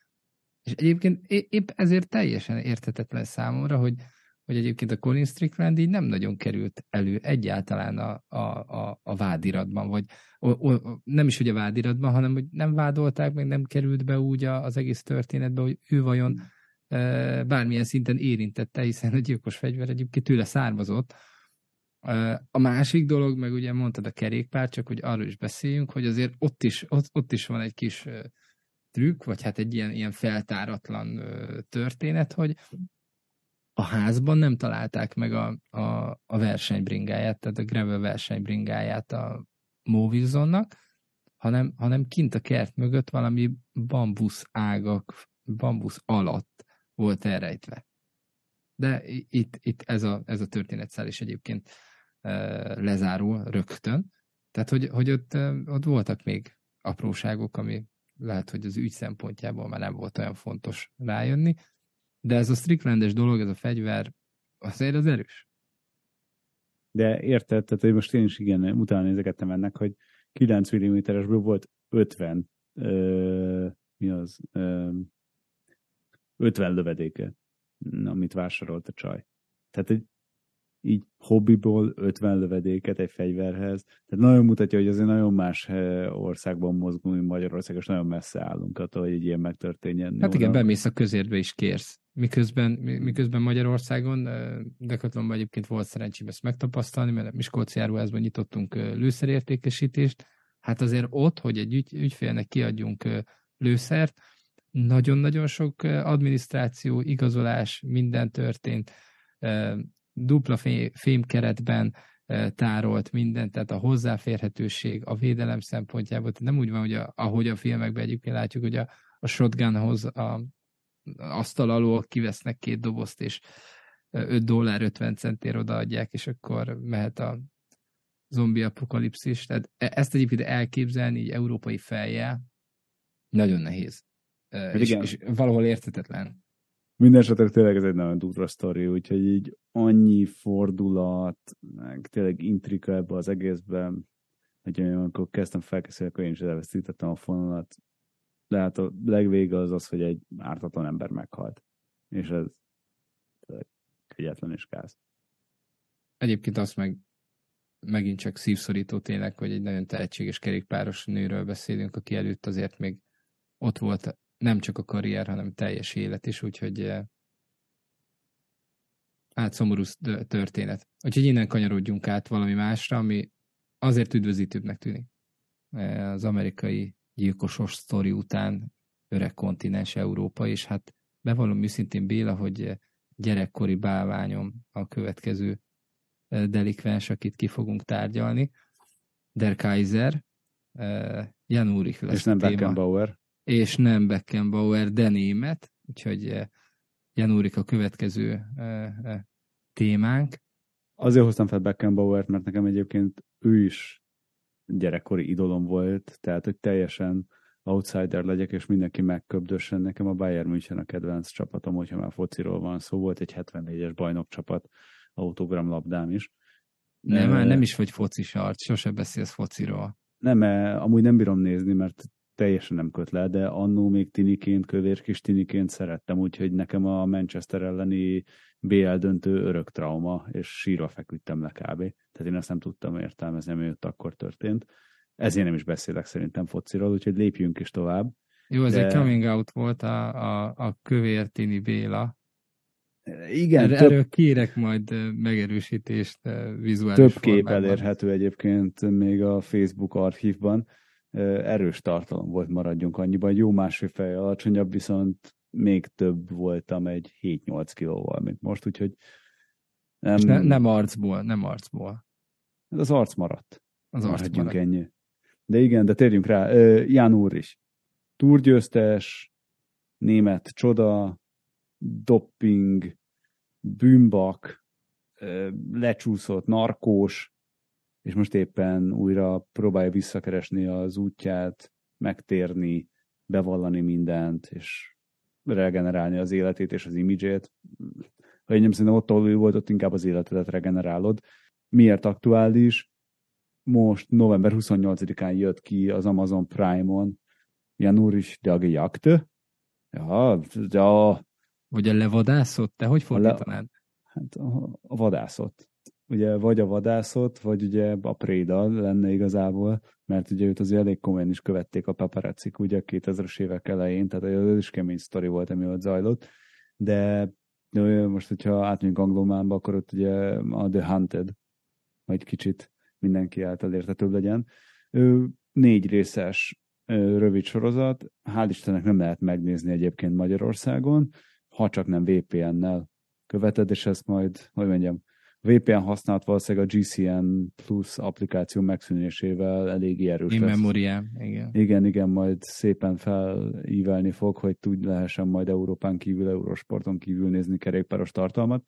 és egyébként épp ezért teljesen érthetetlen számomra, hogy, hogy egyébként a Colin Strickland így nem nagyon került elő egyáltalán a, a, a, a vádiratban, vagy o, o, nem is hogy a vádiratban, hanem hogy nem vádolták, meg nem került be úgy az egész történetbe, hogy ő vajon e, bármilyen szinten érintette, hiszen a gyilkos fegyver egyébként tőle származott. E, a másik dolog, meg ugye mondtad a kerékpár, csak hogy arról is beszéljünk, hogy azért ott is, ott, ott is van egy kis trükk, vagy hát egy ilyen, ilyen feltáratlan történet, hogy a házban nem találták meg a, a, a versenybringáját, tehát a gravel versenybringáját a Movilzonnak, hanem, hanem kint a kert mögött valami bambusz ágak, bambusz alatt volt elrejtve. De itt, itt ez, a, ez a történetszál is egyébként e, lezárul rögtön. Tehát, hogy, hogy ott, ott voltak még apróságok, ami lehet, hogy az ügy szempontjából már nem volt olyan fontos rájönni, de ez a Stricklandes dolog, ez a fegyver, azért az erős. De érted, tehát hogy most én is igen, utána nézegettem ennek, hogy 9 mm-esből volt 50 ö, mi az, ö, 50 lövedéke, amit vásárolt a csaj. Tehát egy így hobbiból 50 lövedéket egy fegyverhez. Tehát nagyon mutatja, hogy azért nagyon más eh, országban mozgunk, mint Magyarország, és nagyon messze állunk attól, hogy egy ilyen megtörténjen. Hát igen, bemész a közérbe is kérsz. Miközben, miközben Magyarországon, Decathlonban egyébként volt szerencsém ezt megtapasztalni, mert Miskolci áruházban nyitottunk lőszerértékesítést. Hát azért ott, hogy egy ügy, ügyfélnek kiadjunk lőszert, nagyon-nagyon sok adminisztráció, igazolás, minden történt, dupla fémkeretben tárolt minden, tehát a hozzáférhetőség, a védelem szempontjából, tehát nem úgy van, hogy a, ahogy a filmekben egyébként látjuk, hogy a, a shotgunhoz a asztal alól kivesznek két dobozt, és 5 dollár 50 centért odaadják, és akkor mehet a zombi apokalipszis. Tehát e, ezt egyébként elképzelni így európai fejjel nagyon nehéz. És, és valahol értetetlen. Mindenesetre tényleg ez egy nagyon durva sztori, úgyhogy így annyi fordulat, meg tényleg intrika ebbe az egészben, hogy amikor kezdtem felkészülni, akkor én is elvesztítettem a fonalat. De hát a legvége az az, hogy egy ártatlan ember meghalt. És ez kegyetlen és káz. Egyébként azt meg megint csak szívszorító tényleg, hogy egy nagyon tehetséges kerékpáros nőről beszélünk, aki előtt azért még ott volt nem csak a karrier, hanem teljes élet is, úgyhogy eh, hát szomorú történet. Úgyhogy innen kanyarodjunk át valami másra, ami azért üdvözítőbbnek tűnik. Eh, az amerikai gyilkosos sztori után öreg kontinens Európa, és hát bevallom őszintén Béla, hogy eh, gyerekkori bálványom a következő delikvens, akit ki fogunk tárgyalni. Der Kaiser, Jan Ulrich lesz És nem Beckenbauer és nem Beckenbauer, de német, úgyhogy eh, Jan Úrik a következő eh, eh, témánk. Azért hoztam fel Beckenbauert, mert nekem egyébként ő is gyerekkori idolom volt, tehát hogy teljesen outsider legyek, és mindenki megköbdössen. Nekem a Bayern München a kedvenc csapatom, hogyha már fociról van szó, volt egy 74-es bajnokcsapat, autogramlabdám is. Nem, már nem is vagy foci sart, sose beszélsz fociról. Nem, amúgy nem bírom nézni, mert teljesen nem köt le, de annó még tiniként, kövér kis tiniként szerettem, úgyhogy nekem a Manchester elleni BL döntő örök trauma, és sírva feküdtem le kb. Tehát én ezt nem tudtam értelmezni, ami ott akkor történt. Ezért nem is beszélek szerintem fociról, úgyhogy lépjünk is tovább. Jó, ez de... egy coming out volt a, a, a kövér tini Béla. Igen. Erről, több... erről kérek majd vizuális vizuális Több kép formában. elérhető egyébként még a Facebook archívban erős tartalom volt, maradjunk annyiban. Jó másfél fej alacsonyabb, viszont még több voltam egy 7-8 kilóval, mint most, úgyhogy nem... És ne, nem arcból, nem arcból. Az arc maradt. Az arc maradt. ennyi. De igen, de térjünk rá. Ján úr is. Túrgyőztes, német csoda, dopping, bűnbak, lecsúszott narkós, és most éppen újra próbálja visszakeresni az útját, megtérni, bevallani mindent, és regenerálni az életét és az imidzsét. Ha én nem szerintem ott, ahol ő volt, ott inkább az életedet regenerálod. Miért aktuális? Most november 28-án jött ki az Amazon Prime-on Janur is a Jagd. Ja, ja. Vagy a levadászott? Te hogy fordítanád? Le... Hát a, a vadászott ugye vagy a vadászot, vagy ugye a préda lenne igazából, mert ugye őt azért elég komolyan is követték a paparazzik ugye a 2000-es évek elején, tehát ez is kemény sztori volt, ami ott zajlott, de most, hogyha átmegyünk anglománba, akkor ott ugye a The Hunted, vagy kicsit mindenki által értetőbb legyen. Ő négy részes rövid sorozat, hál' Istennek nem lehet megnézni egyébként Magyarországon, ha csak nem VPN-nel követed, és ezt majd, hogy mondjam, VPN használat valószínűleg a GCN Plus applikáció megszűnésével elég erős In memoria, igen. Igen, igen, majd szépen felívelni fog, hogy tud lehessen majd Európán kívül, Eurosporton kívül nézni kerékpáros tartalmat.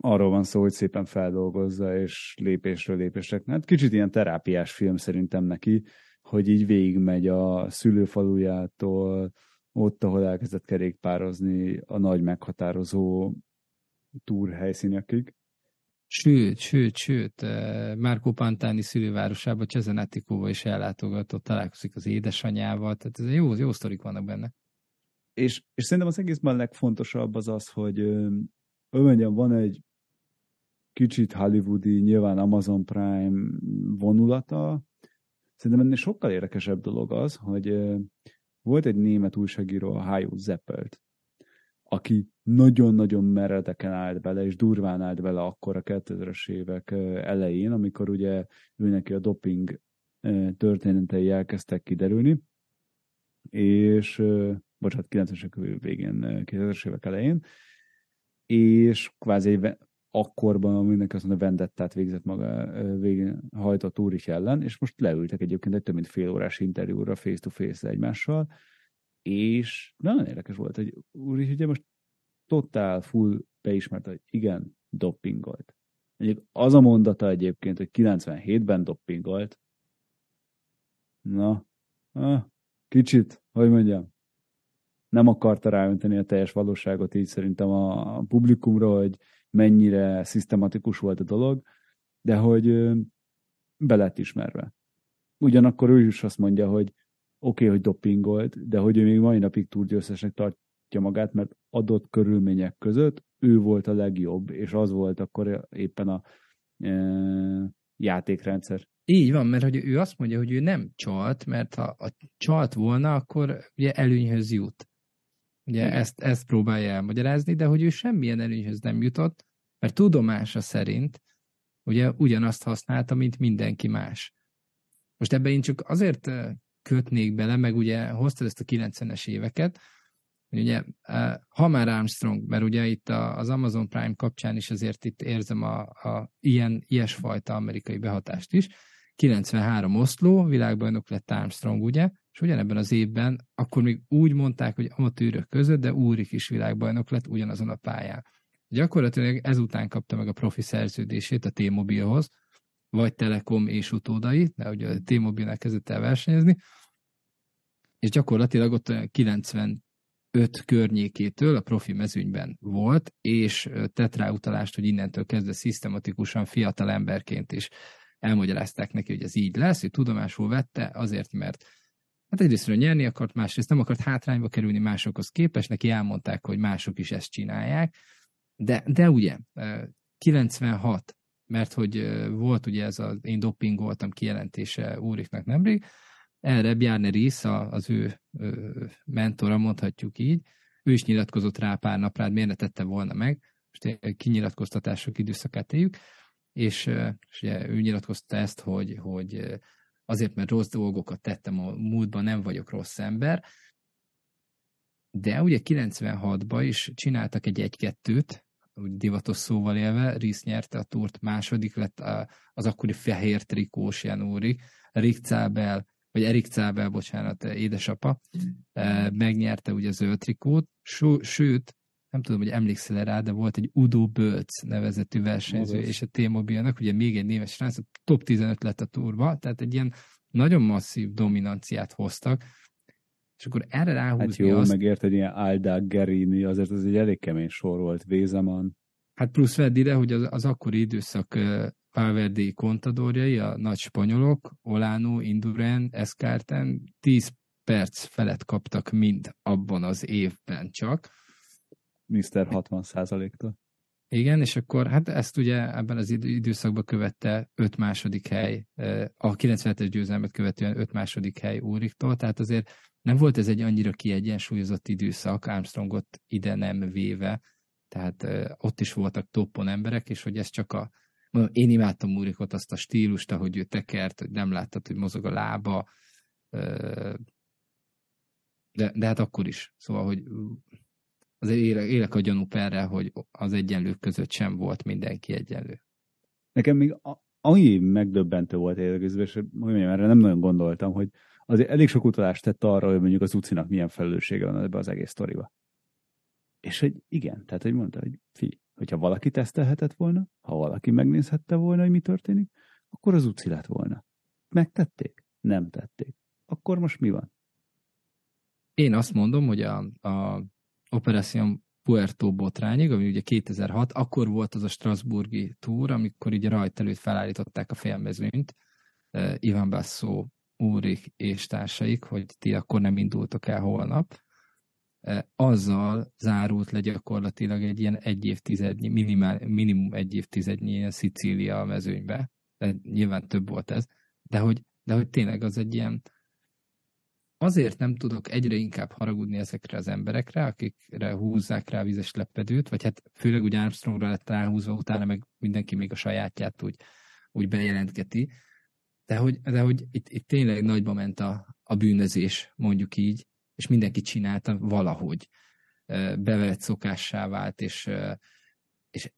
Arról van szó, hogy szépen feldolgozza, és lépésről lépésre. Hát kicsit ilyen terápiás film szerintem neki, hogy így végigmegy a szülőfalujától, ott, ahol elkezdett kerékpározni a nagy meghatározó túrhelyszínekig Sőt, sőt, sőt, Márkó Pantáni szülővárosába, Csezenetikóba is ellátogatott, találkozik az édesanyjával, tehát ez jó, jó sztorik vannak benne. És, és szerintem az egészben a legfontosabb az az, hogy ő mondjam, van egy kicsit hollywoodi, nyilván Amazon Prime vonulata. Szerintem ennél sokkal érdekesebb dolog az, hogy volt egy német újságíró, a Hajo Zeppelt, aki nagyon-nagyon meredeken állt bele, és durván állt bele akkor a 2000-es évek elején, amikor ugye ő neki a doping történetei elkezdtek kiderülni, és bocsánat, 90-es végén, 2000-es évek elején, és kvázi egy akkorban mindenki azt mondja, vendettát végzett maga végén hajtott Úrich ellen, és most leültek egyébként egy több mint fél órás interjúra face-to-face egymással, és nagyon érdekes volt, hogy Úrich ugye most totál full beismert, hogy igen, doppingolt. Egyébként az a mondata egyébként, hogy 97-ben doppingolt, na, ah, kicsit, hogy mondjam, nem akarta ráönteni a teljes valóságot így szerintem a publikumra, hogy mennyire szisztematikus volt a dolog, de hogy be lett ismerve. Ugyanakkor ő is azt mondja, hogy oké, okay, hogy dopingolt, de hogy ő még mai napig túlgyőztesnek tartja magát, mert adott körülmények között ő volt a legjobb, és az volt akkor éppen a e, játékrendszer. Így van, mert hogy ő azt mondja, hogy ő nem csalt, mert ha a csalt volna, akkor ugye előnyhöz jut. Ugye ezt, ezt próbálja elmagyarázni, de hogy ő semmilyen előnyhöz nem jutott, mert tudomása szerint ugye ugyanazt használta, mint mindenki más. Most ebben én csak azért kötnék bele, meg ugye hoztad ezt a 90-es éveket, ugye ha már Armstrong, mert ugye itt az Amazon Prime kapcsán is azért itt érzem a, a ilyen, ilyesfajta amerikai behatást is, 93 Oszló, világbajnok lett Armstrong, ugye, és ugyanebben az évben, akkor még úgy mondták, hogy amatőrök között, de Úrik is világbajnok lett ugyanazon a pályán. Gyakorlatilag ezután kapta meg a profi szerződését a T-Mobilhoz, vagy Telekom és utódai, de ugye a T-Mobilnál kezdett el versenyezni, és gyakorlatilag ott 95 környékétől a profi mezőnyben volt, és tett rá utalást, hogy innentől kezdve szisztematikusan fiatal emberként is elmagyarázták neki, hogy ez így lesz, hogy tudomásul vette, azért, mert hát egyrészt nyerni akart, másrészt nem akart hátrányba kerülni másokhoz képest, neki elmondták, hogy mások is ezt csinálják, de, de ugye, 96, mert hogy volt ugye ez az én dopingoltam kijelentése Úriknak nemrég, erre Bjarne Ries, az ő mentora, mondhatjuk így, ő is nyilatkozott rá pár napra, hát miért ne tette volna meg, most kinyilatkoztatások időszakát éljük, és, és ugye ő nyilatkozta ezt, hogy, hogy azért, mert rossz dolgokat tettem a múltban, nem vagyok rossz ember, de ugye 96-ban is csináltak egy egy-kettőt, úgy divatos szóval élve, Rész nyerte a túrt, második lett az akkori fehér trikós Janúri, Rick Cábel, vagy Erik Cábel, bocsánat, édesapa, megnyerte ugye a zöld trikót, sőt, nem tudom, hogy emlékszel rá, de volt egy Udo Bölc nevezetű versenyző, Magas. és a T-Mobilnak ugye még egy néves srác, top 15 lett a túrba, tehát egy ilyen nagyon masszív dominanciát hoztak, és akkor erre ráhúzni Hát jó, azt... megért egy ilyen Alda Gerini, azért ez egy elég kemény sor volt, Vézeman. Hát plusz vedd ide, hogy az, az akkori időszak uh, Valverde kontadorjai, a nagy spanyolok, Olano, Induren, Escarten 10 perc felett kaptak mind abban az évben csak. Mr. 60 tól Igen, és akkor hát ezt ugye ebben az időszakban követte 5 második hely, a 97-es győzelmet követően 5 második hely Úriktól, tehát azért nem volt ez egy annyira kiegyensúlyozott időszak, Armstrongot ide nem véve, tehát ott is voltak toppon emberek, és hogy ez csak a, mondom, én imádtam Úrikot, azt a stílust, ahogy ő tekert, hogy nem láttad, hogy mozog a lába, de, de hát akkor is. Szóval, hogy azért élek, élek a gyanú perre, hogy az egyenlők között sem volt mindenki egyenlő. Nekem még annyi megdöbbentő volt érdekes, és mondjam, erre nem nagyon gondoltam, hogy azért elég sok utalást tett arra, hogy mondjuk az Ucinak milyen felelőssége van ebbe az egész sztoriba. És hogy igen, tehát hogy mondta, hogy fi, hogyha valaki tesztelhetett volna, ha valaki megnézhette volna, hogy mi történik, akkor az Uci lett volna. Megtették? Nem tették. Akkor most mi van? Én azt mondom, hogy a, a Operation Puerto botrányig, ami ugye 2006, akkor volt az a Strasburgi túr, amikor ugye rajt előtt felállították a félmezőnyt, uh, Ivan Basso, Úrik és társaik, hogy ti akkor nem indultok el holnap. Azzal zárult le gyakorlatilag egy ilyen egy évtizednyi, minimál, minimum egy évtizednyi ilyen Szicília mezőnybe. De nyilván több volt ez. De hogy, de hogy tényleg az egy ilyen, azért nem tudok egyre inkább haragudni ezekre az emberekre, akikre húzzák rá vizes lepedőt, vagy hát főleg úgy Armstrongra lett ráhúzva, utána meg mindenki még a sajátját úgy, úgy bejelentgeti. De hogy, de hogy itt, itt tényleg nagyba ment a, a bűnözés, mondjuk így, és mindenki csinálta valahogy. Bevett szokássá vált, és, és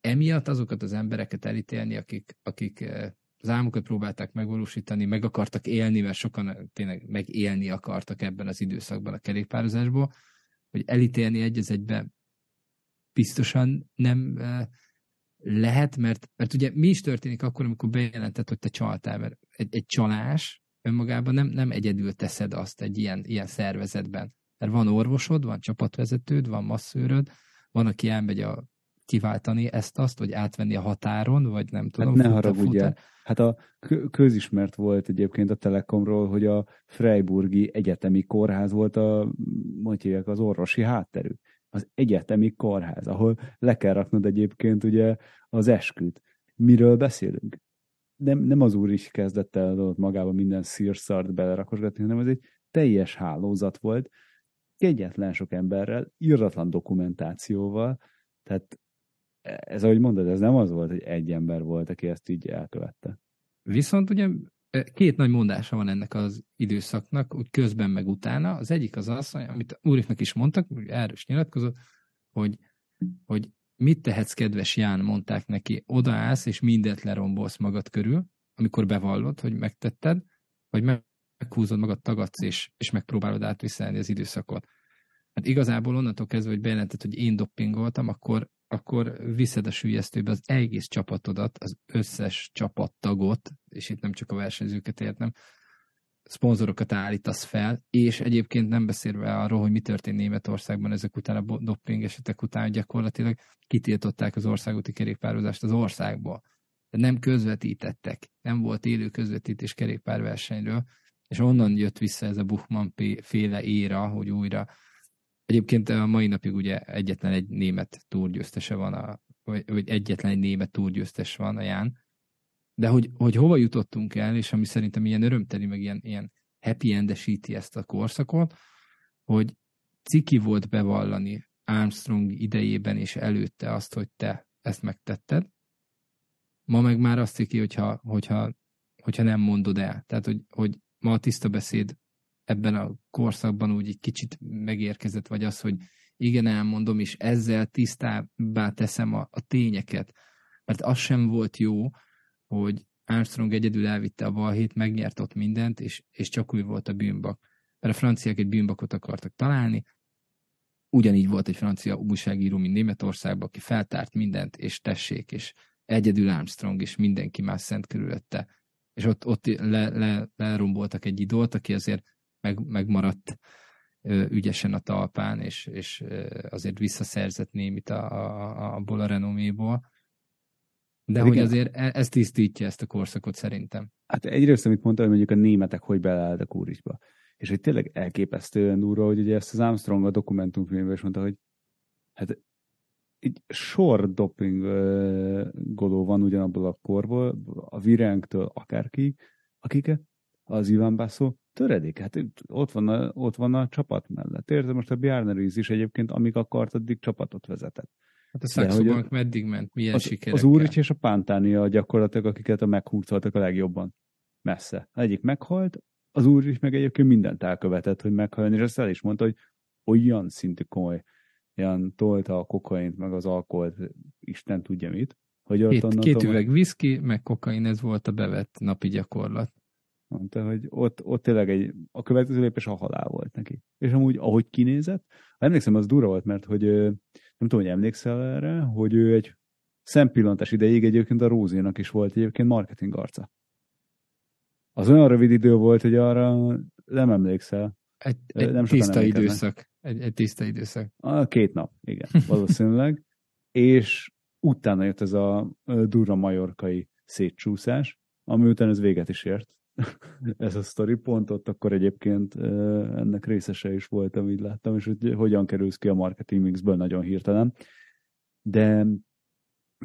emiatt azokat az embereket elítélni, akik, akik az álmukat próbálták megvalósítani, meg akartak élni, mert sokan tényleg megélni akartak ebben az időszakban a kerékpározásból, hogy elítélni egy az egyben biztosan nem lehet, mert, mert ugye mi is történik akkor, amikor bejelentett, hogy te csaltál, mert egy, egy csalás önmagában nem, nem egyedül teszed azt egy ilyen, ilyen szervezetben. Mert van orvosod, van csapatvezetőd, van masszőröd, van, aki elmegy a kiváltani ezt-azt, vagy átvenni a határon, vagy nem tudom. Hát ne haragudjál. Hát a közismert volt egyébként a Telekomról, hogy a Freiburgi Egyetemi Kórház volt a, mondják, az orvosi hátterük. Az egyetemi kórház, ahol le kell raknod egyébként ugye az esküt. Miről beszélünk? Nem, nem az úr is kezdett el ott magába minden szírszart belerakosgatni, hanem ez egy teljes hálózat volt, egyetlen sok emberrel, irratlan dokumentációval, tehát ez, ahogy mondod, ez nem az volt, hogy egy ember volt, aki ezt így elkövette. Viszont ugye két nagy mondása van ennek az időszaknak, úgy közben meg utána. Az egyik az az, amit úriknak is mondtak, erről is nyilatkozott, hogy, hogy mit tehetsz, kedves Ján, mondták neki, odaállsz, és mindent lerombolsz magad körül, amikor bevallod, hogy megtetted, vagy meghúzod magad, tagadsz, és, és megpróbálod átviselni az időszakot. Hát igazából onnantól kezdve, hogy bejelentett, hogy én doppingoltam, akkor akkor viszed a sülyeztőbe az egész csapatodat, az összes csapattagot, és itt nem csak a versenyzőket értem, szponzorokat állítasz fel, és egyébként nem beszélve arról, hogy mi történt Németországban ezek után a doping esetek után, gyakorlatilag kitiltották az országúti kerékpározást az országból. De nem közvetítettek, nem volt élő közvetítés kerékpárversenyről, és onnan jött vissza ez a Buchmann féle éra, hogy újra Egyébként a mai napig ugye egyetlen egy német túrgyőztese van, a, vagy, egyetlen egy német túrgyőztes van a Ján. De hogy, hogy hova jutottunk el, és ami szerintem ilyen örömteli, meg ilyen, ilyen happy endesíti ezt a korszakot, hogy ciki volt bevallani Armstrong idejében és előtte azt, hogy te ezt megtetted. Ma meg már azt ciki, hogyha, hogyha, hogyha nem mondod el. Tehát, hogy, hogy ma a tiszta beszéd ebben a korszakban úgy egy kicsit megérkezett, vagy az, hogy igen, elmondom, és ezzel tisztábbá teszem a, a tényeket. Mert az sem volt jó, hogy Armstrong egyedül elvitte a balhét, megnyert ott mindent, és, és csak úgy volt a bűnbak. Mert a franciák egy bűnbakot akartak találni, ugyanígy volt egy francia újságíró, mint Németországban, aki feltárt mindent, és tessék, és egyedül Armstrong, és mindenki más szent körülötte. És ott, ott le, le, leromboltak egy idolt, aki azért meg, megmaradt ügyesen a talpán, és, és azért visszaszerzett némit a, a, abból a renoméból. De hát hogy igen. azért e, ez tisztítja ezt a korszakot szerintem. Hát egyrészt, amit mondta, hogy mondjuk a németek hogy beleálltak úrisba. És hogy tényleg elképesztően durva, hogy ugye ezt az Armstrong a dokumentumfilmben is mondta, hogy hát egy sor doping goló van ugyanabból a korból, a Virenktől akárki, akik az Ivan Basso töredik, hát ott van a, ott van a csapat mellett. Érted, most a Bjarne is egyébként, amíg akart, addig csapatot vezetett. Hát a Saxo meddig ment? Milyen az, sikerekkel? Az Úrics és a Pántánia gyakorlatilag, akiket a meghúzoltak a legjobban messze. Egyik meghalt, az Úrics meg egyébként mindent elkövetett, hogy meghaljon, és ezt el is mondta, hogy olyan szintű komoly, ilyen tolta a kokaint, meg az alkoholt, Isten tudja mit. Hogy ott két, két üveg viszki, meg kokain, ez volt a bevett napi gyakorlat. Mondta, hogy ott, ott tényleg egy, a következő lépés a halál volt neki. És amúgy, ahogy kinézett, emlékszem, az durva volt, mert hogy nem tudom, hogy emlékszel erre, hogy ő egy szempillantás ideig egyébként a Rózénak is volt egyébként marketing arca. Az olyan rövid idő volt, hogy arra nem emlékszel. Egy, egy nem tiszta időszak. Egy, egy tiszta időszak. A két nap, igen, valószínűleg. és utána jött ez a durva majorkai szétcsúszás, ami után ez véget is ért ez a story pont, ott akkor egyébként ennek részese is voltam, így láttam, és hogy hogyan kerülsz ki a marketing mixből nagyon hirtelen. De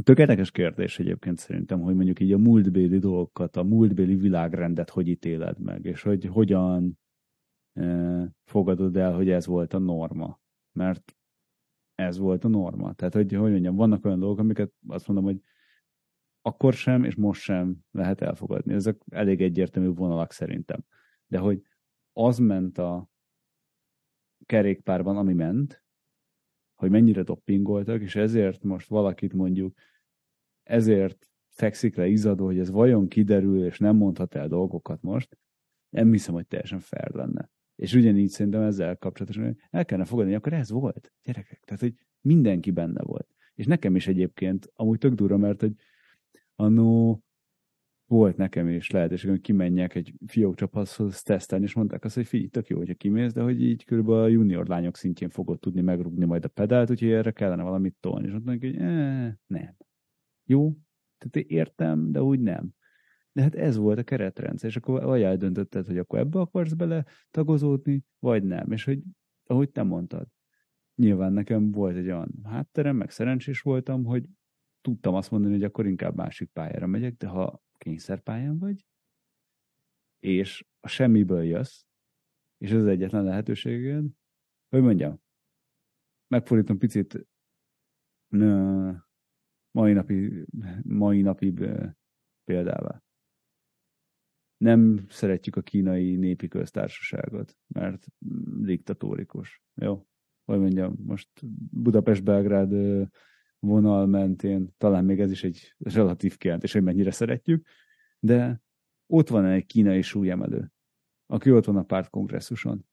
tökéletes kérdés egyébként szerintem, hogy mondjuk így a múltbéli dolgokat, a múltbéli világrendet hogy ítéled meg, és hogy hogyan fogadod el, hogy ez volt a norma. Mert ez volt a norma. Tehát, hogy, hogy mondjam, vannak olyan dolgok, amiket azt mondom, hogy akkor sem, és most sem lehet elfogadni. Ezek elég egyértelmű vonalak szerintem. De hogy az ment a kerékpárban, ami ment, hogy mennyire doppingoltak, és ezért most valakit mondjuk, ezért fekszik le izadó, hogy ez vajon kiderül, és nem mondhat el dolgokat most, nem hiszem, hogy teljesen fair lenne. És ugyanígy szerintem ezzel kapcsolatosan el kellene fogadni, akkor ez volt, gyerekek. Tehát, hogy mindenki benne volt. És nekem is egyébként, amúgy tök durva, mert hogy annó volt nekem is lehetőség, hogy kimenjek egy fiók csapathoz tesztelni, és mondták azt, hogy figyelj, tök jó, hogyha kimész, de hogy így körülbelül a junior lányok szintjén fogod tudni megrugni majd a pedált, úgyhogy erre kellene valamit tolni. És mondták, hogy eh, nem. Jó, tehát értem, de úgy nem. De hát ez volt a keretrendszer, és akkor vagy eldöntötted, hogy akkor ebbe akarsz bele tagozódni, vagy nem. És hogy, ahogy te mondtad, nyilván nekem volt egy olyan hátterem, meg szerencsés voltam, hogy tudtam azt mondani, hogy akkor inkább másik pályára megyek, de ha kényszerpályán vagy, és a semmiből jössz, és ez az egyetlen lehetőséged, hogy mondjam, megfordítom picit nö, mai napi, mai napi példával. Nem szeretjük a kínai népi köztársaságot, mert diktatórikus. Jó? Hogy mondjam, most Budapest-Belgrád vonal mentén, talán még ez is egy relatív kijelentés, hogy mennyire szeretjük, de ott van egy kínai súlyemelő, aki ott van a pártkongresszuson.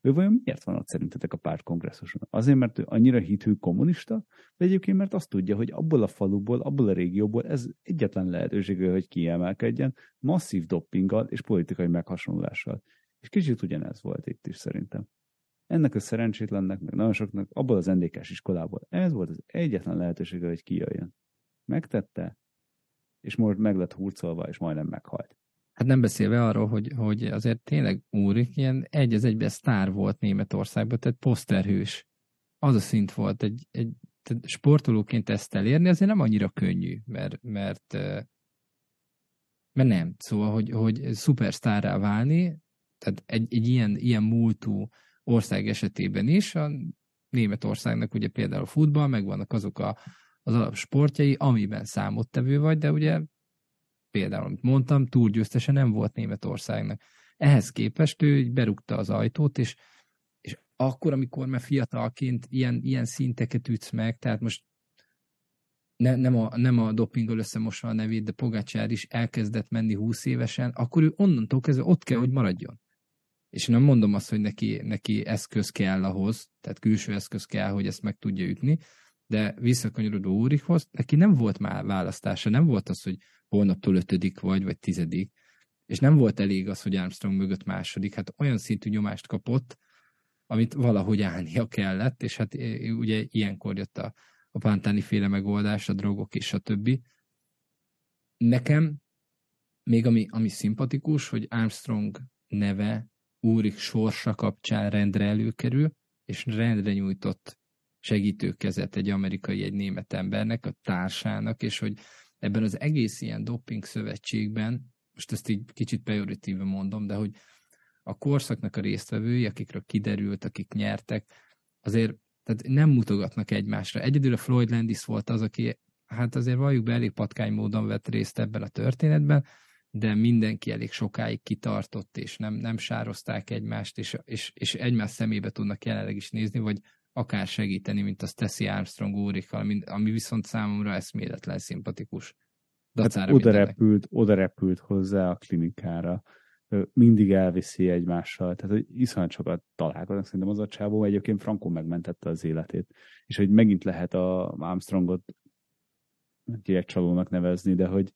Ő vajon miért van ott szerintetek a pártkongresszuson? Azért, mert ő annyira hithű kommunista, vagy egyébként mert azt tudja, hogy abból a faluból, abból a régióból ez egyetlen lehetőség, hogy kiemelkedjen, masszív doppinggal és politikai meghasonlással. És kicsit ugyanez volt itt is szerintem. Ennek a szerencsétlennek, meg nagyon soknak abból az ndk iskolából ez volt az egyetlen lehetősége, hogy kijöjjön. Megtette, és most meg lett hurcolva, és majdnem meghalt. Hát nem beszélve arról, hogy, hogy azért tényleg úrik, ilyen egy az egyben sztár volt Németországban, tehát poszterhős. Az a szint volt, egy, egy tehát sportolóként ezt elérni, azért nem annyira könnyű, mert, mert, mert nem. Szóval, hogy, hogy szupersztárrá válni, tehát egy, egy ilyen, ilyen múltú ország esetében is, a Németországnak ugye például a futball, meg vannak azok a, az alapsportjai, amiben számottevő vagy, de ugye például, amit mondtam, túlgyőztese nem volt Németországnak. Ehhez képest ő berúgta az ajtót, és, és akkor, amikor már fiatalként ilyen, ilyen szinteket ütsz meg, tehát most ne, nem, a, nem a dopinggal összemosva a nevét, de Pogácsár is elkezdett menni 20 évesen, akkor ő onnantól kezdve ott kell, hogy maradjon. És nem mondom azt, hogy neki, neki eszköz kell ahhoz, tehát külső eszköz kell, hogy ezt meg tudja ütni, de visszakanyarodó Úrikhoz, neki nem volt már választása, nem volt az, hogy holnaptól ötödik vagy, vagy tizedik, és nem volt elég az, hogy Armstrong mögött második, hát olyan szintű nyomást kapott, amit valahogy állnia kellett, és hát ugye ilyenkor jött a, a Pantáni féle megoldás, a drogok és a többi. Nekem még ami, ami szimpatikus, hogy Armstrong neve Úrik sorsa kapcsán rendre előkerül, és rendre nyújtott segítőkezet egy amerikai, egy német embernek, a társának, és hogy ebben az egész ilyen doping szövetségben, most ezt így kicsit pejoratíve mondom, de hogy a korszaknak a résztvevői, akikről kiderült, akik nyertek, azért tehát nem mutogatnak egymásra. Egyedül a Floyd Landis volt az, aki hát azért valljuk be elég patkány módon vett részt ebben a történetben, de mindenki elég sokáig kitartott, és nem, nem sározták egymást, és, és, és egymás szemébe tudnak jelenleg is nézni, vagy akár segíteni, mint azt teszi Armstrong úrikkal, ami, ami viszont számomra eszméletlen szimpatikus. hát oda repült, oda repült hozzá a klinikára, mindig elviszi egymással, tehát hogy iszonyat sokat találkoznak, szerintem az a csávó egyébként Frankon megmentette az életét, és hogy megint lehet a Armstrongot egy csalónak nevezni, de hogy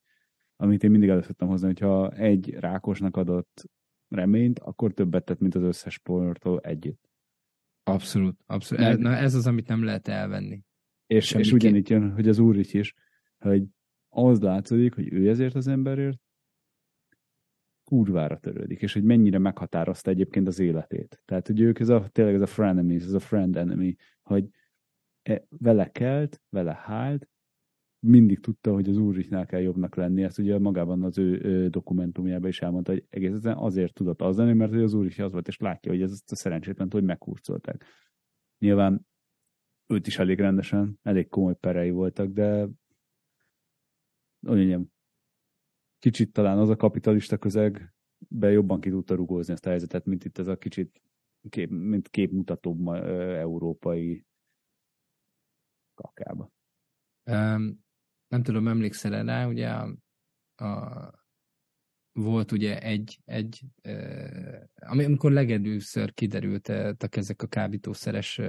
amit én mindig elő szoktam hozni, hogyha egy rákosnak adott reményt, akkor többet tett, mint az összes sportol együtt. Abszolút, abszolút. Mert... Na ez az, amit nem lehet elvenni. És, és ugyanígy jön, hogy az úr is, hogy az látszik, hogy ő ezért az emberért kurvára törődik, és hogy mennyire meghatározta egyébként az életét. Tehát, hogy ők ez a, tényleg ez a frenemy, ez a friend enemy, hogy e, vele kelt, vele hált, mindig tudta, hogy az Úrichnál kell jobbnak lenni. Ezt ugye magában az ő, dokumentumjában is elmondta, hogy egészen azért tudott az lenni, mert az Úrich az volt, és látja, hogy ez a szerencsétlen, hogy meghurcolták. Nyilván őt is elég rendesen, elég komoly perei voltak, de mondjam, kicsit talán az a kapitalista közegbe jobban ki tudta rugózni ezt a helyzetet, mint itt ez a kicsit kép, mint képmutatóbb európai kakába. Nem tudom, emlékszel rá, ugye a, a, volt ugye egy, egy uh, amikor legedőször kiderültek ezek a kábítószeres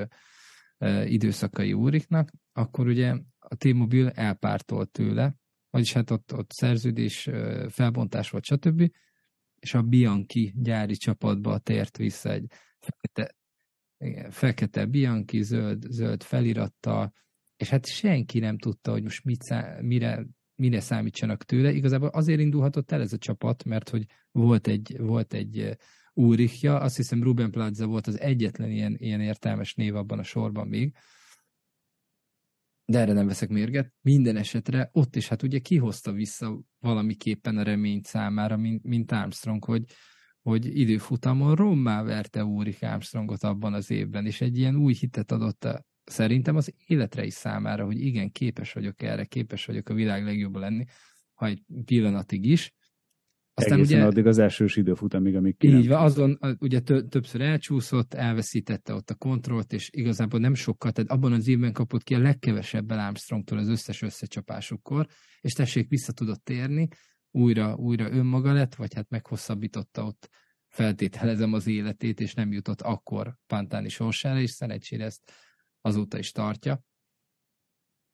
időszakai úriknak, akkor ugye a T-Mobile elpártolt tőle, vagyis hát ott, ott szerződés, felbontás volt, stb. És a Bianchi gyári csapatba tért vissza egy fekete, igen, fekete Bianchi, zöld, zöld felirattal, és hát senki nem tudta, hogy most mit szá, mire, mire számítsanak tőle. Igazából azért indulhatott el ez a csapat, mert hogy volt egy, volt egy úrikja, azt hiszem Ruben Plaza volt az egyetlen ilyen, ilyen értelmes név abban a sorban még, de erre nem veszek mérget. Minden esetre ott is hát ugye kihozta vissza valamiképpen a reményt számára, mint, mint Armstrong, hogy, hogy időfutamon rommá verte Úrik Armstrongot abban az évben, és egy ilyen új hitet adott a, szerintem az életre is számára, hogy igen, képes vagyok erre, képes vagyok a világ legjobb lenni, ha egy pillanatig is, aztán Egészen ugye, addig az elsős időfutamig, amíg ki Így van, azon ugye többször elcsúszott, elveszítette ott a kontrollt, és igazából nem sokkal, tehát abban az évben kapott ki a legkevesebben Armstrongtól az összes összecsapásukkor, és tessék, vissza tudott térni, újra, újra önmaga lett, vagy hát meghosszabbította ott feltételezem az életét, és nem jutott akkor Pantáni sorsára, és szerencsére ezt azóta is tartja.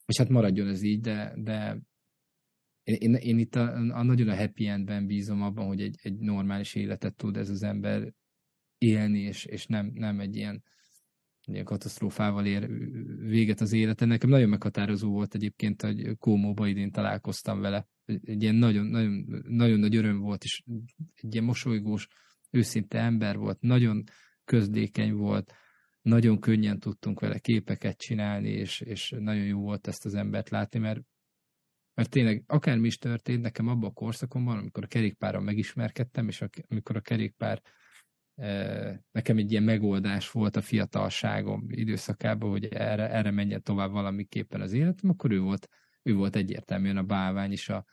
És hát maradjon ez így, de, de én, én itt a, a nagyon a happy endben bízom abban, hogy egy, egy normális életet tud ez az ember élni, és, és nem, nem egy ilyen, ilyen katasztrófával ér véget az élete. Nekem nagyon meghatározó volt egyébként, hogy Kómóba idén találkoztam vele. Egy ilyen nagyon, nagyon, nagyon nagy öröm volt, és egy ilyen mosolygós, őszinte ember volt, nagyon közdékeny volt, nagyon könnyen tudtunk vele képeket csinálni, és, és nagyon jó volt ezt az embert látni, mert mert tényleg akármi is történt nekem abban a korszakomban, amikor a kerékpárral megismerkedtem, és amikor a kerékpár e, nekem egy ilyen megoldás volt a fiatalságom időszakában, hogy erre, erre menjen tovább valamiképpen az életem, akkor ő volt, ő volt egyértelműen a bálvány és a,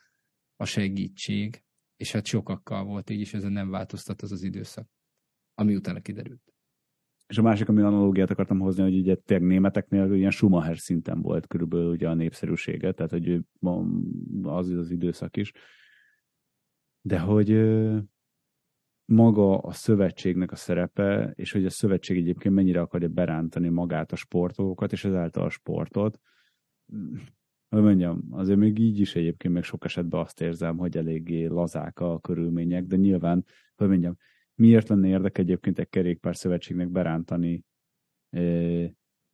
a segítség, és hát sokakkal volt így, és ezen nem változtat az az időszak, ami utána kiderült. És a másik, ami analógiát akartam hozni, hogy ugye tényleg németeknél ilyen Schumacher szinten volt körülbelül ugye a népszerűsége, tehát hogy az az időszak is. De hogy maga a szövetségnek a szerepe, és hogy a szövetség egyébként mennyire akarja berántani magát a sportolókat, és ezáltal a sportot, hogy mondjam, azért még így is egyébként még sok esetben azt érzem, hogy eléggé lazák a körülmények, de nyilván, hogy mondjam, miért lenne érdek egyébként egy kerékpár szövetségnek berántani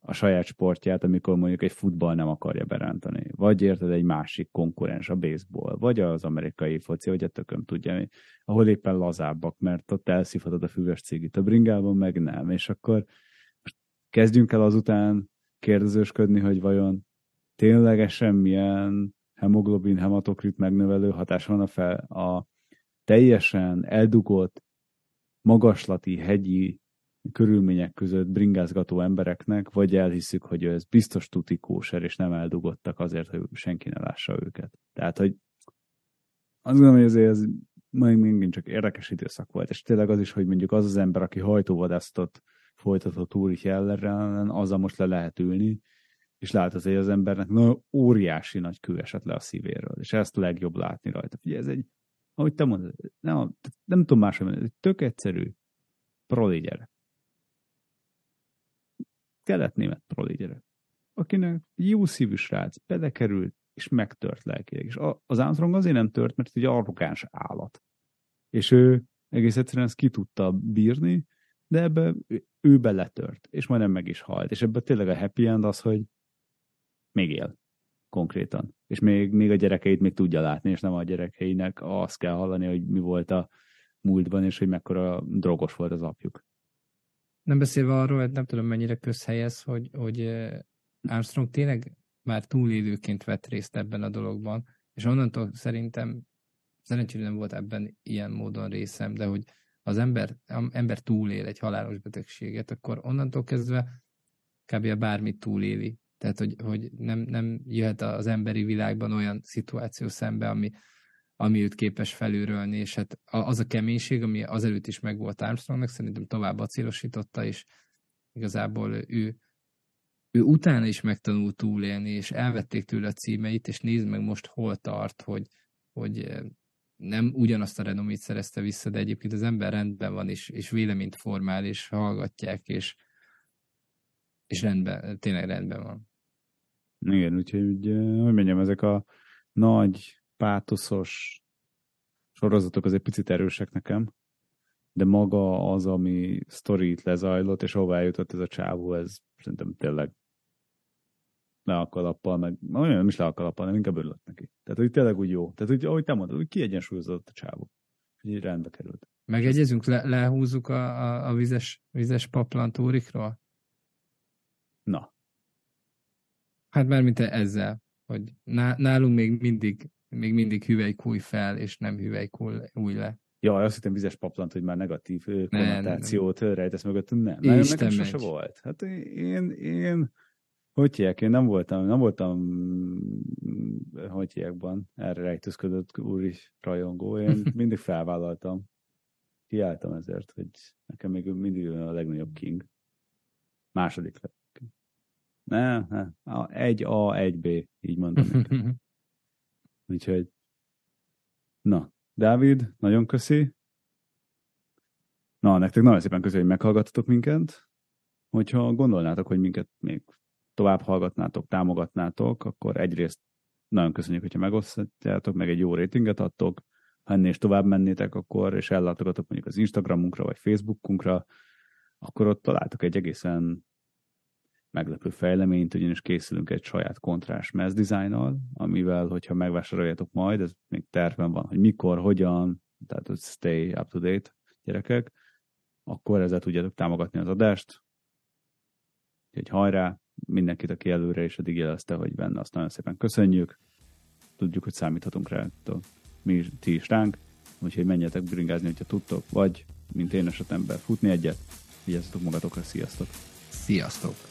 a saját sportját, amikor mondjuk egy futball nem akarja berántani. Vagy érted egy másik konkurens, a baseball, vagy az amerikai foci, vagy a tököm tudja, ahol éppen lazábbak, mert ott elszívhatod a füves cigit. A bringában meg nem. És akkor kezdjünk el azután kérdezősködni, hogy vajon ténylegesen milyen hemoglobin, hematokrit megnövelő hatás van a, fel, a teljesen eldugott magaslati, hegyi körülmények között bringázgató embereknek, vagy elhiszük, hogy ez biztos tuti kóser, és nem eldugottak azért, hogy senki ne lássa őket. Tehát, hogy azt gondolom, hogy azért ez majd megint csak érdekes időszak volt, és tényleg az is, hogy mondjuk az az ember, aki hajtóvadasztott folytatott Úrich ellen, azzal most le lehet ülni, és látod, hogy az embernek na, óriási nagy kő esett le a szívéről, és ezt legjobb látni rajta. Ugye ez egy ahogy te mondod, nem, nem tudom máshogy mondani, tök egyszerű proli gyerek. Kelet-német proli gyerek. Akinek jó szívű srác, belekerült, és megtört lelkileg. És az Armstrong azért nem tört, mert egy arrogáns állat. És ő egész egyszerűen ezt ki tudta bírni, de ebbe ő beletört, és majdnem meg is halt. És ebben tényleg a happy end az, hogy még él konkrétan. És még, még a gyerekeit még tudja látni, és nem a gyerekeinek azt kell hallani, hogy mi volt a múltban, és hogy mekkora drogos volt az apjuk. Nem beszélve arról, nem tudom mennyire közhelyez, hogy, hogy Armstrong tényleg már túlélőként vett részt ebben a dologban, és onnantól szerintem szerencsére nem volt ebben ilyen módon részem, de hogy az ember, ember túlél egy halálos betegséget, akkor onnantól kezdve kb. bármit túléli. Tehát, hogy, hogy nem, nem jöhet az emberi világban olyan szituáció szembe, ami, ami őt képes felülrölni, és hát az a keménység, ami azelőtt is megvolt Armstrongnak, szerintem tovább acélosította, és igazából ő, ő utána is megtanult túlélni, és elvették tőle a címeit, és nézd meg most hol tart, hogy, hogy nem ugyanazt a renomét szerezte vissza, de egyébként az ember rendben van, és, és véleményt formál, és hallgatják, és, és rendben, tényleg rendben van. Igen, úgyhogy, hogy mondjam, ezek a nagy, pátoszos sorozatok azért picit erősek nekem, de maga az, ami sztorit lezajlott, és hová jutott ez a csávó, ez szerintem tényleg le a kalappal, meg olyan nem is le a kalappal, nem inkább örülök neki. Tehát, hogy tényleg úgy jó. Tehát, hogy, ahogy te mondod, hogy kiegyensúlyozott a csávó. Így rendbe került. Megegyezünk, le, lehúzzuk a, a, a vizes, vizes paplantúrikról? Na. Hát már mint ezzel, hogy nálunk még mindig, még mindig hüvelykúj fel, és nem hüvelykúj le. Ja, azt hittem vizes paplant, hogy már negatív konnotációt rejtesz mögöttünk. Nem, nem nekem sose volt. Hát én, én hogy hívják, én nem voltam, nem voltam, hogy hívjákban, erre rejtőzködött úri rajongó, én mindig felvállaltam. Kiálltam ezért, hogy nekem még mindig a legnagyobb king. Második lett. Ne, ne, egy A, egy B, így mondom nekem. Úgyhogy, na, Dávid, nagyon köszi. Na, nektek nagyon szépen köszi, hogy meghallgattatok minket. Hogyha gondolnátok, hogy minket még tovább hallgatnátok, támogatnátok, akkor egyrészt nagyon köszönjük, hogyha megosztjátok, meg egy jó rétinget adtok, ha ennél is tovább mennétek, akkor, és ellátogatok mondjuk az Instagramunkra, vagy Facebookunkra, akkor ott találtok egy egészen meglepő fejleményt, ugyanis készülünk egy saját kontrás mez dizájnnal, amivel, hogyha megvásároljátok majd, ez még terven van, hogy mikor, hogyan, tehát hogy stay up to date, gyerekek, akkor ezzel tudjátok támogatni az adást. Úgyhogy hajrá, mindenkit, aki előre és eddig jelezte, hogy benne, azt nagyon szépen köszönjük. Tudjuk, hogy számíthatunk rá, mi ti is ránk, úgyhogy menjetek bringázni, hogyha tudtok, vagy, mint én esetemben, futni egyet. Vigyázzatok magatokra, sziasztok! Sziasztok!